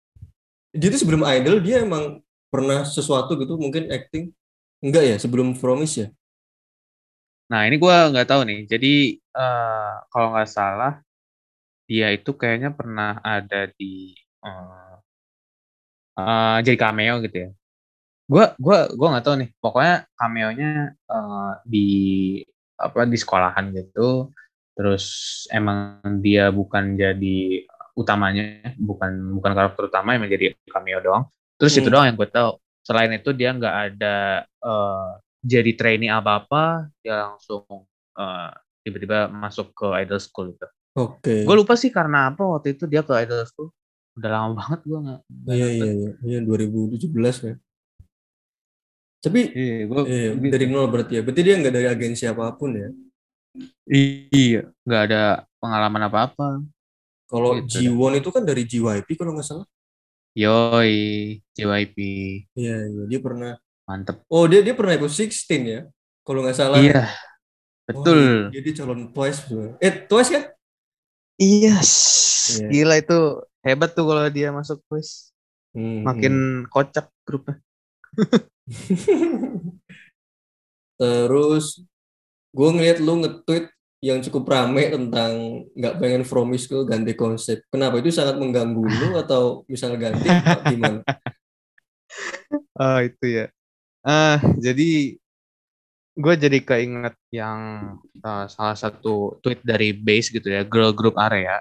dia tuh sebelum idol dia emang pernah sesuatu gitu mungkin acting enggak ya sebelum Promise ya Nah ini gue nggak tahu nih. Jadi eh, kalau nggak salah dia itu kayaknya pernah ada di eh, eh, jadi cameo gitu ya. Gue gua gua nggak tahu nih. Pokoknya cameonya eh, di apa di sekolahan gitu. Terus emang dia bukan jadi utamanya, bukan bukan karakter utama, emang jadi cameo doang. Terus itu Hmm. doang yang gue tahu. Selain itu dia nggak ada eh, jadi trainee apa-apa, dia langsung eh, tiba-tiba masuk ke idol school itu. oke Gue lupa sih karena apa waktu itu dia ke idol school. Udah lama banget gue nggak. iya nonton. iya iya iya 2017 ya tapi Iya, gue eh, dari nol berarti ya berarti dia nggak dari agensi apa pun ya iya, nggak ada pengalaman apa-apa. kalau Gitu Jiwon itu kan dari JYP kalau nggak salah Yoi, JYP, iya iya dia pernah mantep. oh dia dia pernah ikut 16 ya kalau nggak salah Iya, Oh, betul. dia, dia calon Twice sebenarnya. eh Twice kan Yes, Iya. gila itu hebat tuh kalau dia masuk quiz. Hmm, Makin kocak grupnya. Terus gue ngeliat lu nge-tweet yang cukup rame tentang nggak pengen Fromis ke ganti konsep. Kenapa itu sangat mengganggu lu atau misal ganti gimana? Oh itu ya. Ah jadi gue jadi keinget yang uh, salah satu tweet dari base gitu ya, girl group area.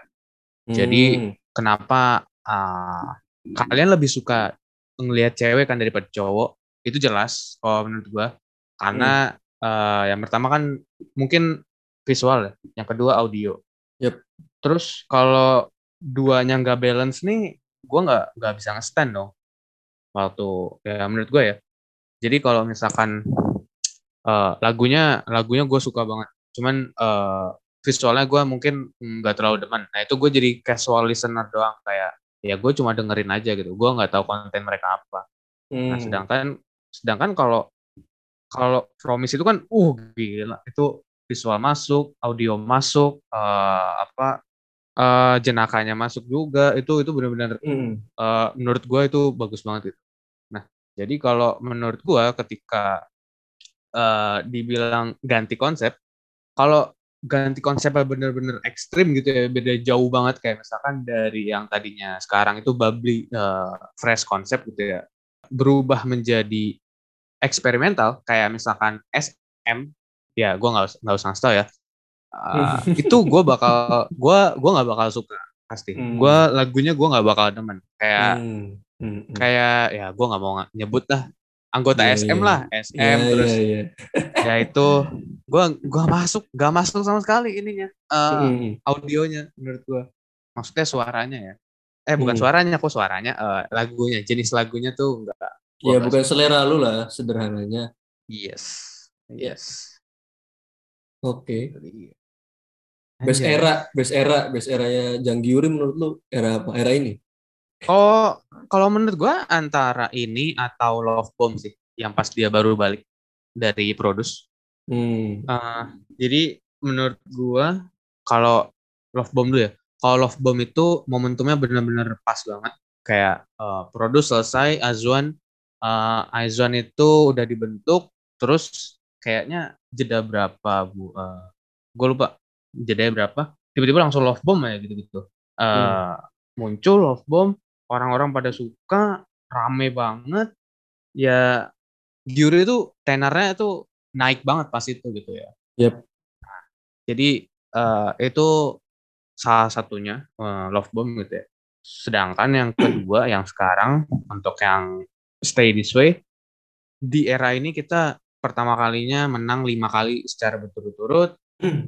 Jadi Hmm, kenapa uh, kalian lebih suka ngelihat cewek kan daripada cowok? Itu jelas kalau menurut gue. Karena uh, yang pertama kan mungkin visual ya, yang kedua audio. Yep. Terus kalau duanya nggak balance nih, gue nggak nggak bisa nge-stand dong. Waktu ya menurut gue ya. Jadi kalau misalkan eh, lagunya lagunya gue suka banget, cuman eh, visualnya gue mungkin nggak terlalu demen. Nah itu gue jadi casual listener doang kayak ya gue cuma dengerin aja gitu. Gue nggak tahu konten mereka apa. Nah hmm, sedangkan sedangkan kalau kalau Promise itu kan uh gila itu visual masuk, audio masuk, eh, apa eh, jenakanya masuk juga itu itu benar-benar hmm, eh, menurut gue itu bagus banget itu. Jadi kalau menurut gue ketika eh, dibilang ganti konsep, kalau ganti konsepnya bener-bener ekstrim gitu ya, beda jauh banget kayak misalkan dari yang tadinya sekarang itu bubbly, eh, fresh konsep gitu ya, berubah menjadi eksperimental kayak misalkan SM, ya gue nggak nggak usah ngasih tau ya, Eh, itu gue bakal gue gue nggak bakal suka pasti, Hmm. gue lagunya gue nggak bakal demen. Kayak hmm, hmm, hmm. kayak ya gue nggak mau nyebut lah anggota Iya, SM iya. lah SM Iya, terus iya, iya. ya itu gue gua masuk gak masuk sama sekali ininya eh, Hmm, audionya menurut gue maksudnya suaranya ya eh bukan Hmm. suaranya kok suaranya eh, lagunya jenis lagunya tuh enggak Ya bukan selera lu lah sederhananya. yes Iya. yes Oke. Iya. Best era, best era, best eranya Jang Gyuri menurut lu era apa? Era ini? Oh, kalau menurut gua antara ini atau Love Bomb sih, yang pas dia baru balik dari Produce. Hmm. Eh, jadi menurut gua kalau Love Bomb dulu ya, kalau Love Bomb itu momentumnya benar-benar pas banget. Kayak eh, Produce selesai, Azwan, eh, Azwan itu udah dibentuk, terus kayaknya jeda berapa bu? Eh, gue lupa jeda berapa. Tiba-tiba langsung Love Bomb ya gitu-gitu. Eh, Hmm. Muncul Love Bomb, orang-orang pada suka, rame banget. Ya Gyuri itu tenornya itu naik banget pas itu gitu ya. Yep. Jadi eh, itu salah satunya eh, Love Bomb gitu ya. Sedangkan yang kedua yang sekarang untuk yang Stay This Way di era ini kita pertama kalinya menang lima kali secara berturut-turut.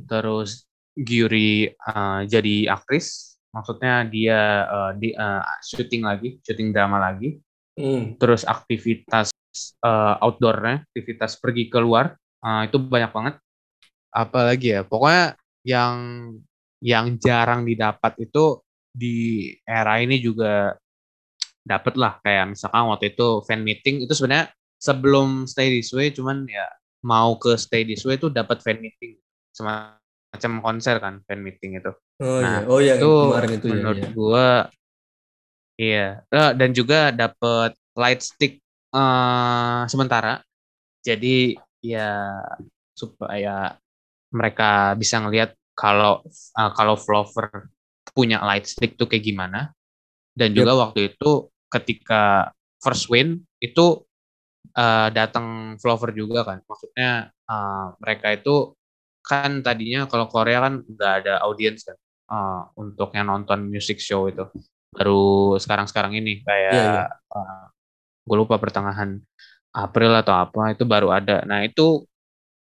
Terus Gyuri eh, jadi aktris Maksudnya dia eh, di eh, syuting lagi, syuting drama lagi. Hmm. Terus aktivitas eh, outdoornya, aktivitas pergi keluar eh, itu banyak banget. Apalagi ya, pokoknya yang yang jarang didapat itu di era ini juga dapat lah kayak misalkan waktu itu fan meeting itu sebenarnya sebelum stay this way cuman ya mau ke stay this way itu dapat fan meeting semacam konser kan fan meeting itu Oh Nah, iya. Oh yang itu kemarin itu ya. menurut iya. gua iya Eh, dan juga dapat light stick eh sementara jadi ya supaya mereka bisa ngelihat kalau eh, kalau Flover punya light stick tuh kayak gimana dan juga waktu itu ketika first win itu eh, datang Flover juga kan maksudnya eh, mereka itu kan tadinya kalau Korea kan nggak ada audiens kan eh, untuk yang nonton music show itu. Baru sekarang-sekarang ini. Kayak Iya, gue lupa pertengahan April atau apa itu baru ada. Nah itu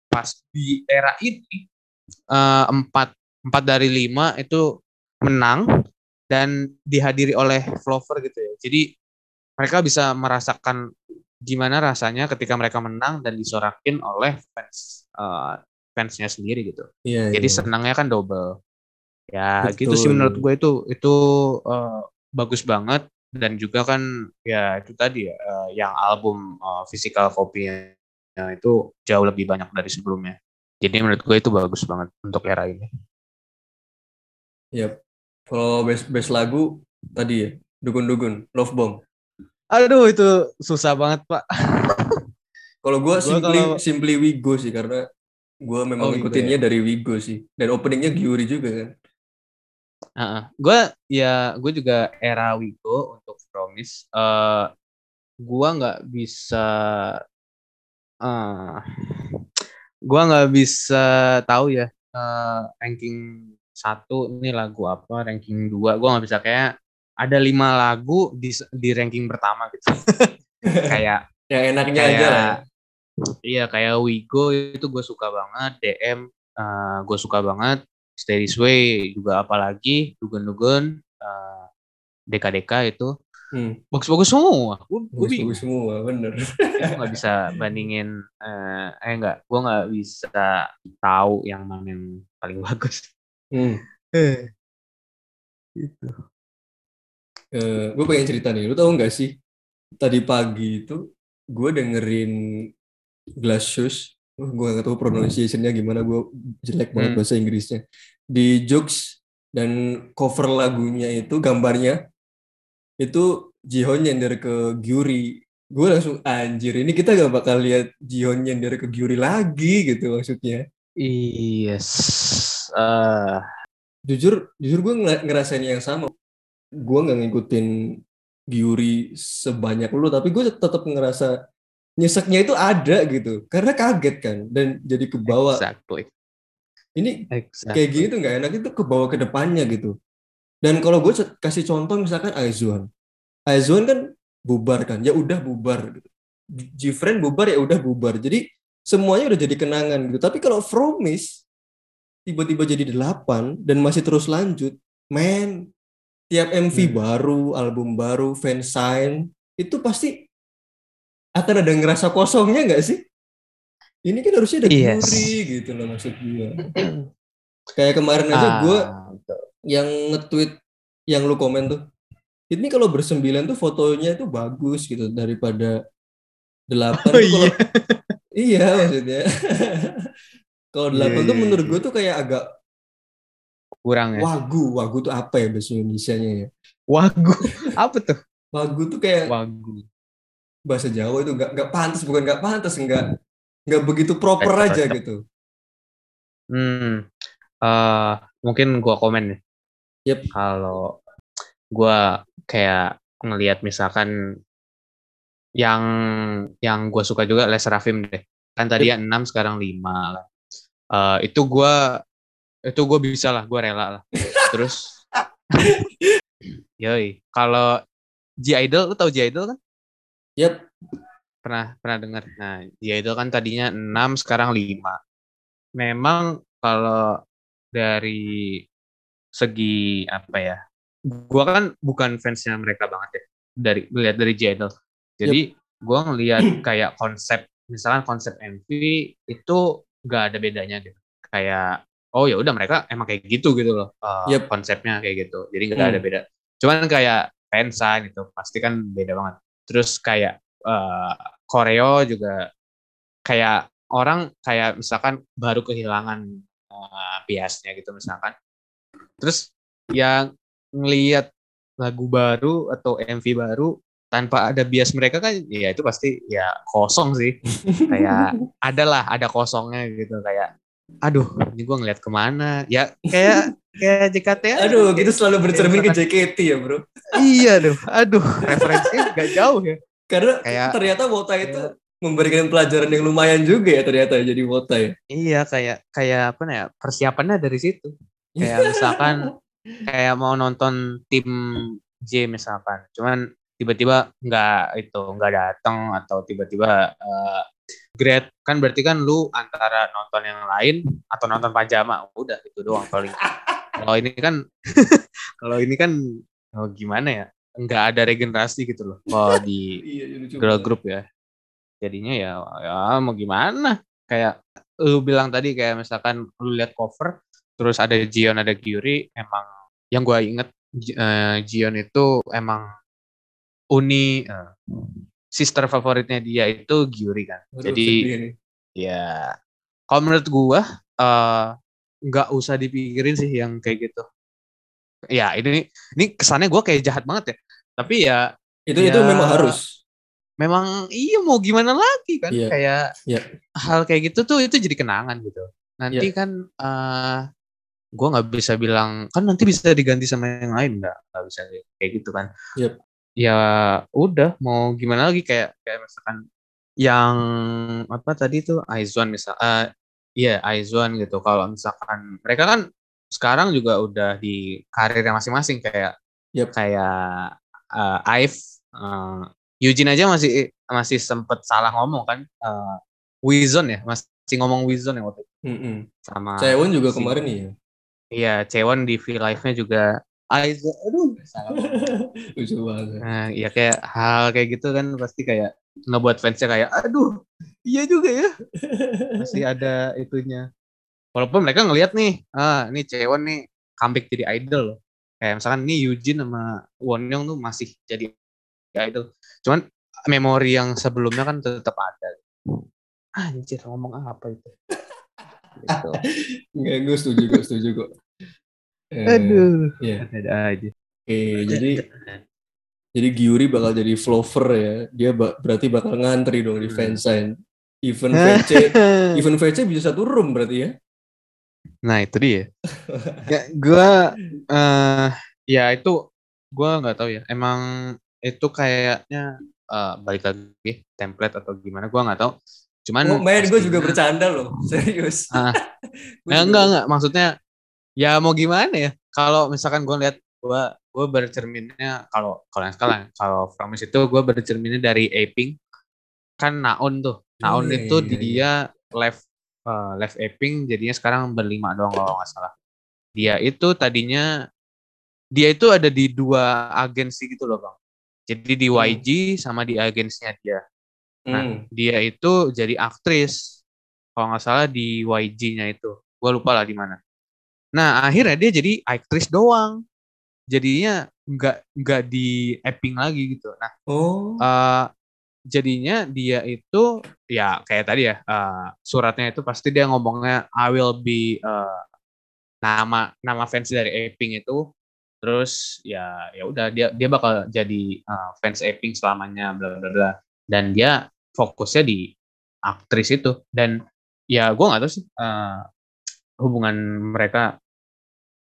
pas di era ini eh, empat empat dari lima itu menang dan dihadiri oleh Flover gitu ya. Jadi mereka bisa merasakan gimana rasanya ketika mereka menang dan disorakin oleh fans eh, fansnya sendiri gitu. Iya. jadi iya. senangnya kan double ya gitu sih Betul. menurut gue itu itu eh, bagus banget dan juga kan ya itu tadi ya eh, yang album eh, physical copy itu jauh lebih banyak dari sebelumnya jadi menurut gue itu bagus banget untuk era ini Yap. Kalau best best lagu tadi ya, Dugun-dugun, Love Bomb. aduh itu susah banget pak Kalau Gua simply kalau- simply Wigo sih karena gua memang Oh, ngikutinnya dari Wigo sih. Dan openingnya Gyuri juga kan. Gue ya gue juga era Wigo untuk Promise eh gue nggak bisa eh gue nggak bisa tahu ya eh, ranking satu ini lagu apa ranking dua. Gue nggak bisa kayak ada lima lagu di di ranking pertama gitu. Kayak Yang enaknya kayak aja lah. iya kayak Wigo itu gue suka banget DM gue suka banget Stay This Way juga apalagi Dugun-Dugun eh, Deka-Deka itu Hmm. bagus-bagus semua gue Bagus-bagus semua, bener. gue nggak bisa bandingin eh eh enggak gue nggak bisa tahu yang mana yang paling bagus Hmm. gitu Eh, gue pengen cerita nih, lu tau gak sih? Tadi pagi itu gue dengerin Glass Shoes. Gue gak tahu pronunciation-nya gimana, gue jelek banget Hmm. bahasa Inggrisnya. Di Jokes dan cover lagunya itu gambarnya itu Jihon nyender ke Gyuri. Gue langsung anjir, ini kita gak bakal lihat Jihon nyender ke Gyuri lagi gitu maksudnya. yes eh Jujur, jujur gue ngerasain yang sama. Gue nggak ngikutin Gyuri sebanyak lu, tapi gue tetap ngerasa nyeseknya itu ada gitu. Karena kaget kan, dan jadi kebawa. exactly Ini exactly kayak gini tuh nggak enak itu kebawa ke depannya gitu. Dan kalau gue kasih contoh misalkan Aizuan. Aizuan kan bubar kan, ya udah bubar gitu. Gfriend bubar ya udah bubar. Jadi semuanya udah jadi kenangan gitu. Tapi kalau Fromis tiba-tiba jadi delapan dan masih terus lanjut, man, tiap MV Hmm. baru, album baru, fansign, itu pasti akan ada ngerasa kosongnya nggak sih? Ini kan harusnya ada Yes. Gyuri gitu loh maksud gue. Kayak kemarin aja gue Ah, betul. yang nge-tweet yang lu komen tuh. Ini kalau bersembilan tuh fotonya tuh bagus gitu daripada delapan Oh iya. iya maksudnya. kalau delapan Iya, tuh iya, menurut iya. gue tuh kayak agak kurang ya wagu. Wagu tuh apa ya bahasa Indonesianya ya? wagu apa tuh Wagu tuh kayak wagu bahasa Jawa itu nggak nggak pantas bukan nggak pantas nggak nggak begitu proper aja cocok. gitu. Hmm, eh mungkin gua komen nih. Yep. Kalau gua kayak ngelihat misalkan yang yang gua suka juga Les Rafim deh. Kan tadi 6 sekarang 5 lah. Eh, itu gua itu gua bisa lah, gua rela lah. Terus Yoi, kalau G Idol, lu tau G Idol kan? Yap. Pernah pernah dengar. Nah, G Idol kan tadinya 6 sekarang 5 memang kalau dari segi apa ya gua kan bukan fansnya mereka banget ya dari lihat dari J-Idol. Jadi gua ngelihat kayak konsep misalkan konsep MV itu gak ada bedanya gitu. Kayak oh ya udah mereka emang kayak gitu gitu loh uh, Yep. konsepnya kayak gitu. Jadi nggak Hmm. ada beda. Cuman kayak fansign itu pasti kan beda banget. Terus kayak uh, koreo juga kayak orang kayak misalkan baru kehilangan uh, biasnya gitu misalkan. Terus yang ngelihat lagu baru atau MV baru tanpa ada bias mereka kan ya itu pasti ya kosong sih kayak adalah ada kosongnya gitu kayak aduh ini gue ngeliat ke mana ya kayak kayak JKT aja. Aduh, gitu selalu bercermin ke JKT ya, Bro. iya aduh. Aduh referensinya gak jauh ya. Karena Kayak- ternyata Wota itu memberikan pelajaran yang lumayan juga ya ternyata jadi Wota ya. iya kayak kayak apa ya persiapannya dari situ. Kayak misalkan kayak mau nonton tim J misalkan cuman tiba-tiba nggak itu nggak datang atau tiba-tiba eh, grade kan berarti kan lu antara nonton yang lain atau nonton pajama udah itu doang paling kalau ini kan kalau ini kan oh, gimana ya nggak ada regenerasi gitu loh kalau di Iya, lucu girl group ya. Jadinya ya ya mau gimana? Kayak lu bilang tadi kayak misalkan lu lihat cover terus ada Jion ada Gyuri emang yang gua inget Jion itu emang uni eh, sister favoritnya dia itu Gyuri kan. Aduh, jadi sedih nih. ya kalau menurut gua eh, nggak usah dipikirin sih yang kayak gitu ya ini ini kesannya gua kayak jahat banget ya tapi ya itu itu Ya. memang harus. memang iya mau gimana lagi kan Iya. kayak Iya. hal kayak gitu tuh itu jadi kenangan gitu nanti Iya. kan eh gue nggak bisa bilang kan nanti bisa diganti sama yang lain nggak nggak bisa kayak gitu kan Yep. ya udah mau gimana lagi kayak kayak misalkan yang apa tadi tuh Aizwan misal eh iya Aizwan gitu kalau misalkan mereka kan sekarang juga udah di karir yang masing-masing kayak Yep. kayak eh Aif eh, Eugene aja masih masih sempet salah ngomong kan eh Wizon ya masih ngomong Wizon ya waktu itu Mm-mm. sama Cewon juga si- kemarin nih. iya Cewon di V Live-nya juga Aizwan aduh salah lucu banget. Nah, ya kayak hal kayak gitu kan pasti kayak ngebuat fansnya kayak aduh iya juga ya pasti ada itunya walaupun mereka ngelihat nih ah ini Cewon nih comeback jadi idol loh kayak misalkan nih Eugene sama Wonyoung tuh masih jadi idol cuman memori yang sebelumnya kan tetap ada anjir ngomong apa itu gitu. Enggak, gue setuju, gue setuju kok. Eh, aduh Iya. ada aja Oke, jadi jadi Gyuri bakal jadi flover ya. Dia ba- berarti bakal ngantri dong di Hmm. fansign. Event VC, event VC bisa satu room berarti ya. Nah itu dia. ya, gua eh ya itu gua nggak tahu ya. Emang itu kayaknya eh, balik lagi template atau gimana gua nggak tahu. Cuman Oh, main gue juga bercanda loh, serius. Ah. Ya, juga- enggak enggak maksudnya ya mau gimana ya? Kalau misalkan gua lihat gua gua bercerminnya kalau kalau yang sekarang kalau Promise itu gua bercerminnya dari Aping kan Naon tuh. Naon iya, itu iya, iya. dia live eh, live Aping jadinya sekarang berlima doang kalau nggak salah. Dia itu tadinya dia itu ada di dua agensi gitu loh bang. Jadi di Hmm. YG sama di agensinya dia. Nah, Hmm. dia itu jadi aktris. Kalau nggak salah di YG-nya itu. Gue lupa lah di mana. Nah, akhirnya dia jadi aktris doang. Jadinya nggak nggak di apping lagi gitu. Nah, Oh, eh, jadinya dia itu ya kayak tadi ya eh, suratnya itu pasti dia ngomongnya I will be eh, nama nama fans dari Aping itu. Terus ya ya udah dia dia bakal jadi eh, fans Aping selamanya bla bla bla. Dan dia fokusnya di aktris itu. Dan ya gue nggak tahu sih eh, hubungan mereka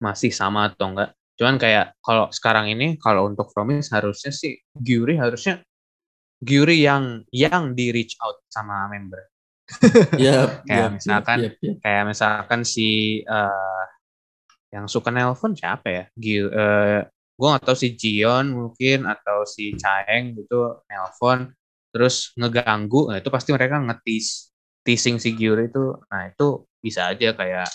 masih sama atau enggak cuman kayak kalau sekarang ini kalau untuk Promise harusnya sih Gyuri harusnya Gyuri yang yang di reach out sama member ya, kayak misalkan- yap, yap. kayak misalkan si eh yang suka nelpon siapa ya Gil eh gue nggak tahu si Jion mungkin atau si Chaeng gitu nelpon terus ngeganggu nah itu pasti mereka ngetis teasing si Gyuri itu nah itu bisa aja kayak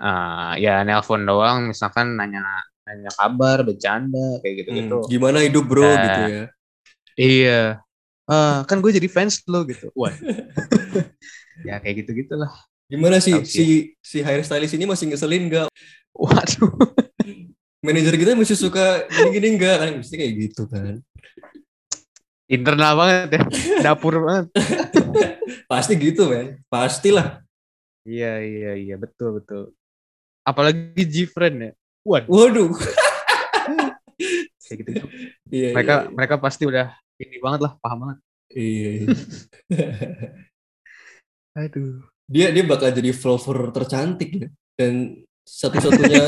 eh ya nelpon doang misalkan nanya nanya kabar, bercanda kayak gitu-gitu. Hmm, Gimana hidup bro Nah. gitu ya. Iya. Ah, kan gue jadi fans lo gitu. Wah. ya kayak gitu-gitulah. Gimana sih si si hairstylist ini masih ngeselin nggak? Waduh. Manajer kita masih suka gini-gini nggak kan? Mesti kayak gitu kan. Internal banget ya. Dapur banget. Pasti gitu men. Pastilah. Iya, iya, iya. Betul, betul. Apalagi G-Friend ya. Waduh. Waduh. Kayak gitu. Iya, Mereka iya, mereka pasti udah ini banget lah. Paham banget. iya, iya. Aduh. Dia dia bakal jadi vlogger tercantik ya. Dan satu-satunya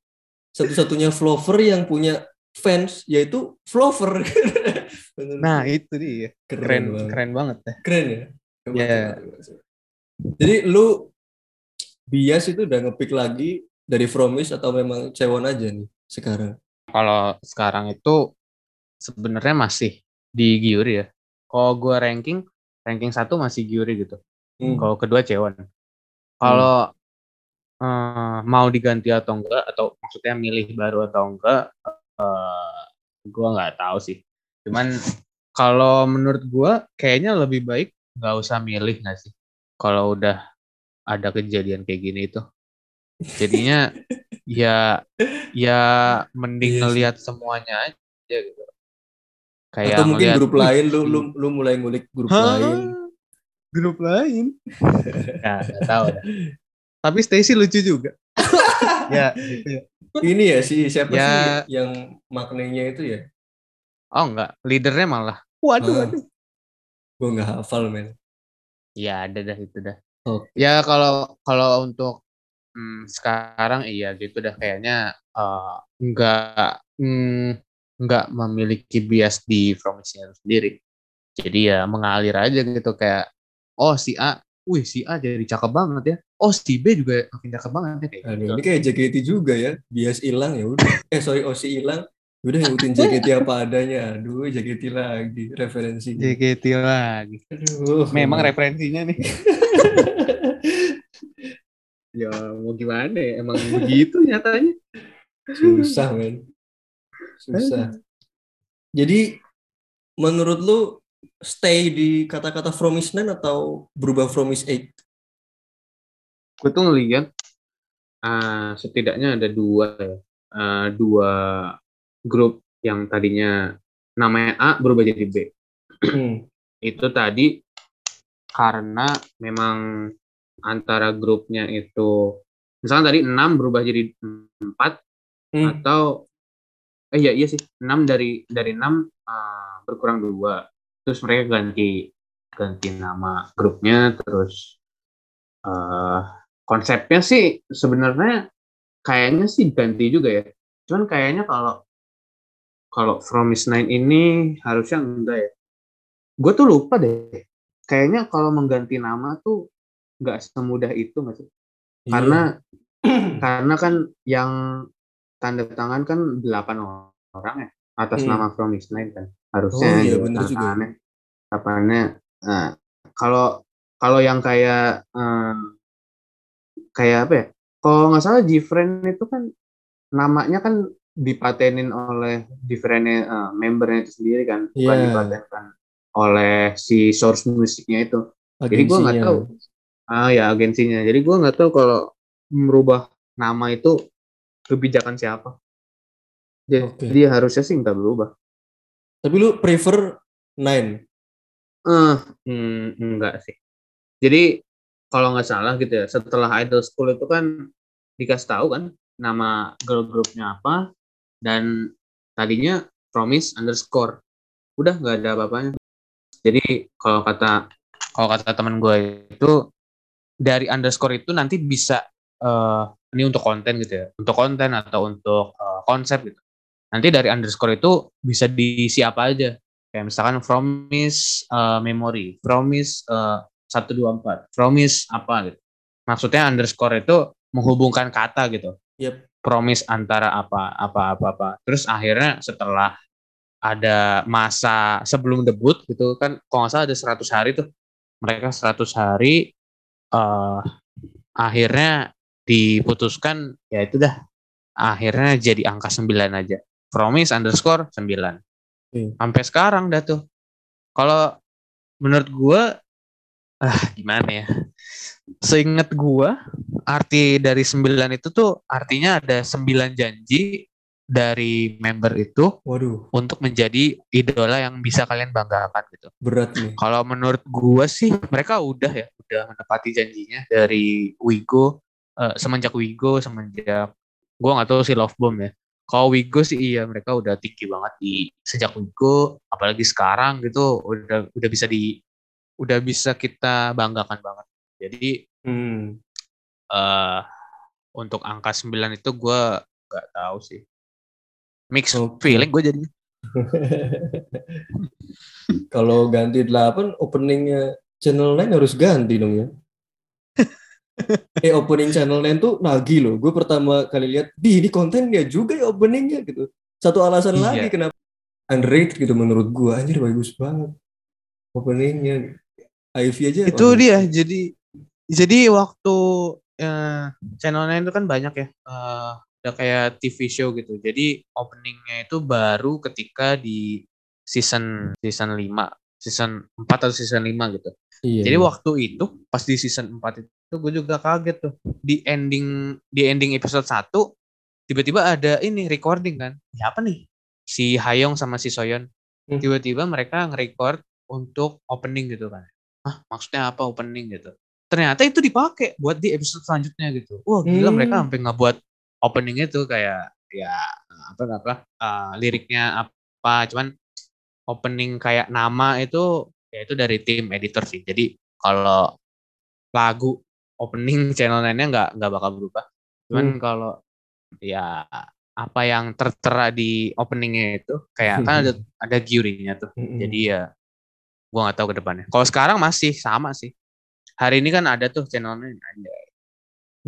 satu-satunya vlogger yang punya fans yaitu. Bener. Nah, itu dia. Keren, banget. keren banget ya. Keren ya. Iya. hebat. Jadi lu bias itu udah ngepick lagi dari Fromis atau memang Cewon aja nih sekarang? Kalau sekarang itu sebenarnya masih di Giuri ya. Kalau gue ranking, ranking satu masih Giuri gitu. Hmm. Kalau kedua Cewon. Kalau eh, mau diganti atau enggak, atau maksudnya milih baru atau enggak, eh gue nggak tahu sih. Cuman kalau menurut gue kayaknya lebih baik nggak usah milih nggak sih. Kalau udah ada kejadian kayak gini itu. Jadinya ya ya mending Iya sih. ngelihat semuanya aja gitu. Kayak atau mungkin ngelihat, grup "Wih, lain lu lu lu mulai ngulik grup Hah? lain. Grup lain? Nah, nggak tahu dah. Tapi Stacy lucu juga. ya, gitu ya. Ini ya si siapa Ya. sih yang maknanya itu ya? Oh enggak, leadernya malah. Waduh, Ah. waduh. Gue nggak hafal men. Ya ada dah itu dah. Oke. Ya kalau kalau untuk hmm, sekarang iya gitu dah kayaknya eh, enggak hmm, enggak memiliki bias di Promise-nya sendiri. Jadi ya mengalir aja gitu kayak oh si A, wih si A jadi cakep banget ya. Oh si B juga makin cakep banget ya kayak Aduh, gitu. ini kayak JKT juga ya. Bias hilang ya udah. Eh sorry Osi hilang. Ya Udah ngikutin JKT apa adanya. Aduh JKT lagi referensinya. JKT lagi. Aduh. Memang referensinya nih. ya mau gimana ya, emang begitu nyatanya. susah men. Susah. Jadi menurut lu stay di kata-kata Promise Nine atau berubah Promise Eight? gue tuh ngeliat ah, setidaknya ada dua ya Ah, dua grup yang tadinya namanya A berubah jadi B Hmm. itu tadi karena memang antara grupnya itu misalnya tadi 6 berubah jadi 4 Hmm. atau eh iya iya sih. 6 dari dari 6 ah, berkurang dua. Terus mereka ganti ganti nama grupnya terus eh konsepnya sih sebenarnya kayaknya sih ganti juga ya. Cuman kayaknya kalau kalau Promise Nine ini harusnya enggak ya. Gue tuh lupa deh. Kayaknya kalau mengganti nama tuh nggak semudah itu nggak sih? Iya. karena karena kan yang tanda tangan kan delapan orang ya atas Hmm. nama Promise Nine kan harusnya Oh, iya, ya, bener juga. tangannya. Apanya, nah, kalau kalau yang kayak eh, kayak apa ya kalau nggak salah Gfriend itu kan namanya kan dipatenin oleh Gfriendnya eh, membernya itu sendiri kan bukan Iya. dipatenkan oleh si source musiknya itu jadi gue nggak Agensinya. tahu ah ya agensinya jadi gue nggak tahu kalau merubah nama itu kebijakan siapa. Jadi, Oke. dia harusnya sih nggak berubah. Tapi lu prefer Nine? eh hmm, enggak sih. Jadi kalau nggak salah gitu ya setelah Idol School itu kan dikasih tahu kan nama girl groupnya apa dan tadinya Promise underscore. Udah nggak ada apa-apanya. Jadi kalau kata kalau kata teman gue itu dari underscore itu nanti bisa eh ini untuk konten gitu ya untuk konten atau untuk eh, konsep gitu. Nanti dari underscore itu bisa diisi apa aja. Kayak misalkan promise eh, memory promise eh, 124 promise apa gitu. Maksudnya underscore itu menghubungkan kata gitu. Yep. promise antara apa apa apa apa. Terus akhirnya setelah ada masa sebelum debut gitu kan kalau nggak salah ada 100 hari tuh. Mereka 100 hari eh akhirnya diputuskan ya itu dah akhirnya jadi angka 9 aja. Promise underscore 9. Hmm. Sampai sekarang dah tuh. Kalau menurut gua ah gimana ya? Seingat gua arti dari 9 itu tuh artinya ada 9 janji dari member itu Waduh, untuk menjadi idola yang bisa kalian banggakan gitu. berat nih. Kalau menurut gua sih mereka udah ya, udah menepati janjinya dari Wigo eh, semenjak Wigo semenjak gua nggak tahu sih Love Bomb ya. Kalau Wigo sih iya mereka udah tinggi banget di sejak Wigo, apalagi sekarang gitu udah udah bisa di udah bisa kita banggakan banget. Jadi Hmm. eh untuk angka 9 itu gua nggak tahu sih. Mix feeling gue jadinya. Kalau ganti 8 openingnya channel 9 harus ganti dong ya. Eh opening channel 9 tuh nagih loh. Gue pertama kali lihat, di ini kontennya juga ya openingnya gitu. Satu alasan Iya. lagi kenapa underrated gitu menurut gue. Anjir bagus banget openingnya. Ivy aja. itu dia jadi jadi waktu eh, channelnya itu kan banyak ya eh, udah kayak TV show gitu jadi openingnya itu baru ketika di season season 5 season 4 atau season 5 gitu. Iya. jadi waktu itu pas di season 4 itu gue juga kaget tuh. Di ending di ending episode 1 tiba-tiba ada ini recording kan. Ya apa nih? Si Hayong sama si Soyeon. Hmm. tiba-tiba mereka nge-record untuk opening gitu kan. Ah maksudnya apa opening gitu? Ternyata itu dipakai buat di episode selanjutnya gitu. Wah gila Hmm. mereka sampai nggak buat opening itu kayak ya apa apa uh, liriknya apa. Cuman opening kayak nama itu ya itu dari tim editor sih. Jadi kalau lagu opening channel lainnya nggak nggak bakal berubah. Cuman Hmm. kalau ya apa yang tertera di openingnya itu kayak kan ada ada giurinya tuh. Mm-mm. jadi ya gua nggak tahu ke depannya. Kalau sekarang masih sama sih. Hari ini kan ada tuh channelnya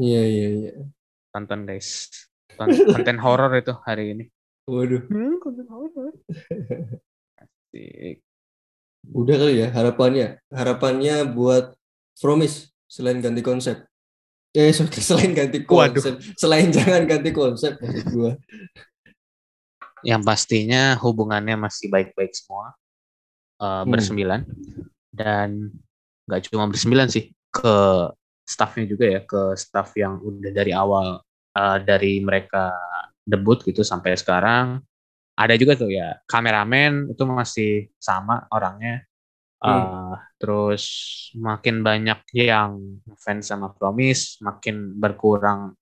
Iya iya iya. tonton guys. Ton- konten horor itu hari ini. Waduh. konten horor Asik. Udah kali ya harapannya. Harapannya buat Promise selain ganti konsep. Eh selain ganti Waduh. konsep. Selain jangan ganti konsep maksud gua. yang pastinya hubungannya masih baik-baik semua eh, Hmm. bersembilan dan nggak cuma bersembilan sih ke staffnya juga ya ke staff yang udah dari awal eh, dari mereka debut gitu sampai sekarang ada juga tuh ya kameramen itu masih sama orangnya Eh, terus makin banyak yang fans sama Promise makin berkurang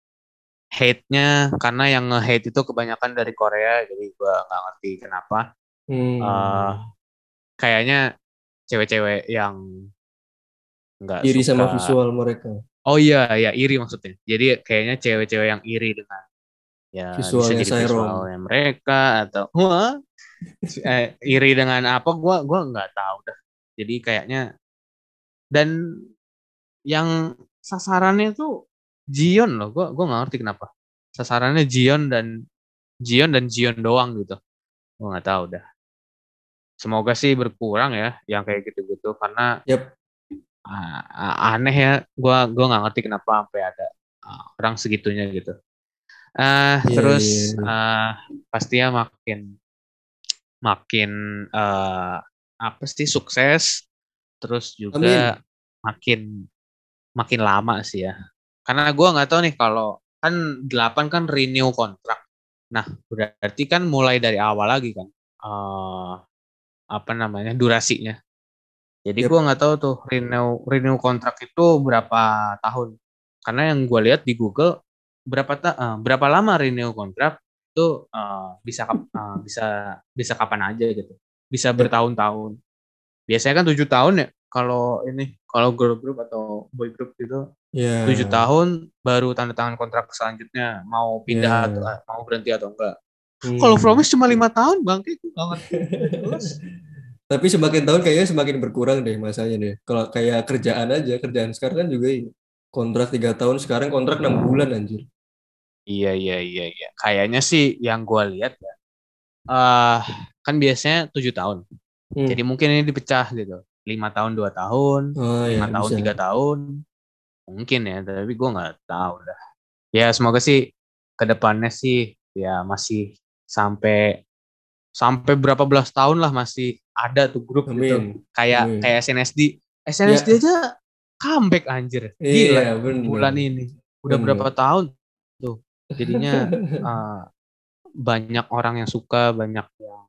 hate-nya karena yang nge-hate itu kebanyakan dari Korea jadi gua nggak ngerti kenapa Hmm. Eh, kayaknya cewek-cewek yang nggak iri sama suka- visual mereka. oh iya ya iri maksudnya jadi kayaknya cewek-cewek yang iri dengan ya Visualnya bisa jadi visualnya mereka atau wah. Eh, iri dengan apa gua gua nggak tahu dah. Jadi kayaknya dan yang sasarannya tuh Jion loh gua gua nggak ngerti kenapa. Sasarannya Jion dan Jion dan Jion doang gitu. Gua nggak tahu dah. Semoga sih berkurang ya yang kayak gitu-gitu karena ah, aneh ya. Gua gua nggak ngerti kenapa sampai ada orang segitunya gitu eh Iya, terus iya, iya. eh, pastinya makin makin eh, apa sih sukses. Terus juga makin makin lama sih ya. Karena gua nggak tahu nih kalau kan 8 kan renew kontrak. Nah berarti kan mulai dari awal lagi kan eh apa namanya durasinya. Jadi Yep. gua nggak tahu tuh renew renew kontrak itu berapa tahun. Karena yang gua lihat di Google berapa ta eh, berapa lama renew kontrak itu eh, bisa eh, bisa bisa kapan aja gitu bisa Yep. bertahun-tahun biasanya kan tujuh tahun ya kalau ini kalau girl group atau boy group gitu tujuh tahun baru tanda tangan kontrak selanjutnya mau pindah Ya. atau mau berhenti atau enggak Hmm. kalau Promise cuma lima tahun bangke itu banget. Tapi semakin tahun kayaknya semakin berkurang deh masanya deh. Kalau kayak kerjaan aja, kerjaan sekarang kan juga ini. kontrak tiga tahun, sekarang kontrak enam bulan anjir. Iya iya iya iya. Kayaknya sih yang gua lihat ya. eh kan biasanya tujuh tahun. Hmm. Jadi mungkin ini dipecah gitu. Lima tahun dua tahun, Oh ya, lima tahun bisa. tiga tahun. Mungkin ya, tapi gua nggak tahu dah. Ya semoga sih ke depannya sih ya masih sampai sampai berapa belas tahun lah masih ada tuh grup gitu. Amin. Kayak Amin. kayak SNSD. SNSD aja comeback anjir. Gila Iya, bener. bulan ini. Udah Bener. berapa tahun tuh. Jadinya eh, banyak orang yang suka, banyak yang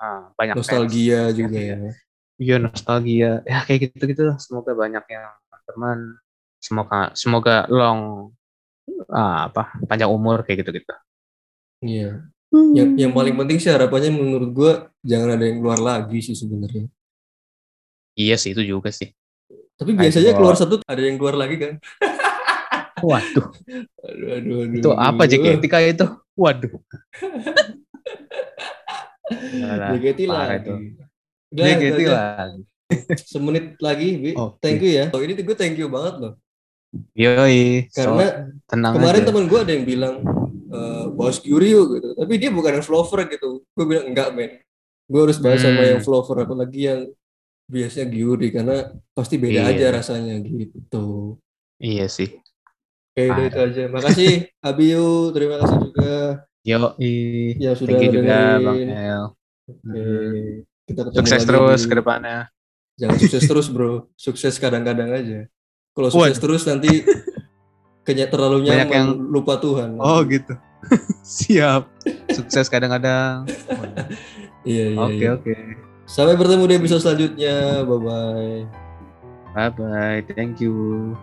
eh, banyak fans. Nostalgia juga ya. Iya nostalgia. Ya kayak gitu-gitu lah. Semoga banyak yang teman. Semoga semoga long ah, apa panjang umur kayak gitu-gitu. Iya. Yang yang paling penting sih harapannya menurut gua jangan ada yang keluar lagi sih sebenarnya. Iya sih itu juga sih. Tapi biasanya keluar satu ada yang keluar lagi kan. Waduh, Aduh aduh aduh. itu apa. JKT kayak itu? Waduh. JKT lagi. itu. Udah, JKT aja. lagi. Semenit lagi, Bi. Oke. Thank you ya. Oh, ini gue thank you banget loh. Yoi. so, Karena tenang Kemarin aja. temen gue ada yang bilang eh bahas Gyuri yuk gitu. Tapi dia bukan yang flower gitu. Gue bilang enggak men. Gue harus bahas sama Hmm. yang flower apalagi yang biasanya Gyuri karena pasti beda Iya. aja rasanya gitu. Iya sih. Oke, udah itu aja. Makasih Abiu, terima kasih juga Yoi. yang sudah Thank you juga dengerin. Bang El. Oke. Kita ketemu Sukses lagi terus ke depannya. Jangan sukses terus, Bro. Sukses kadang-kadang aja. Kalau sukses Waduh. terus nanti kayaknya terlalu nyaman, yang- lupa Tuhan. Oh gitu. Siap. Sukses kadang-kadang. Iya, iya, Oke iya. oke. Sampai bertemu di episode selanjutnya. Bye bye. Bye bye. Thank you.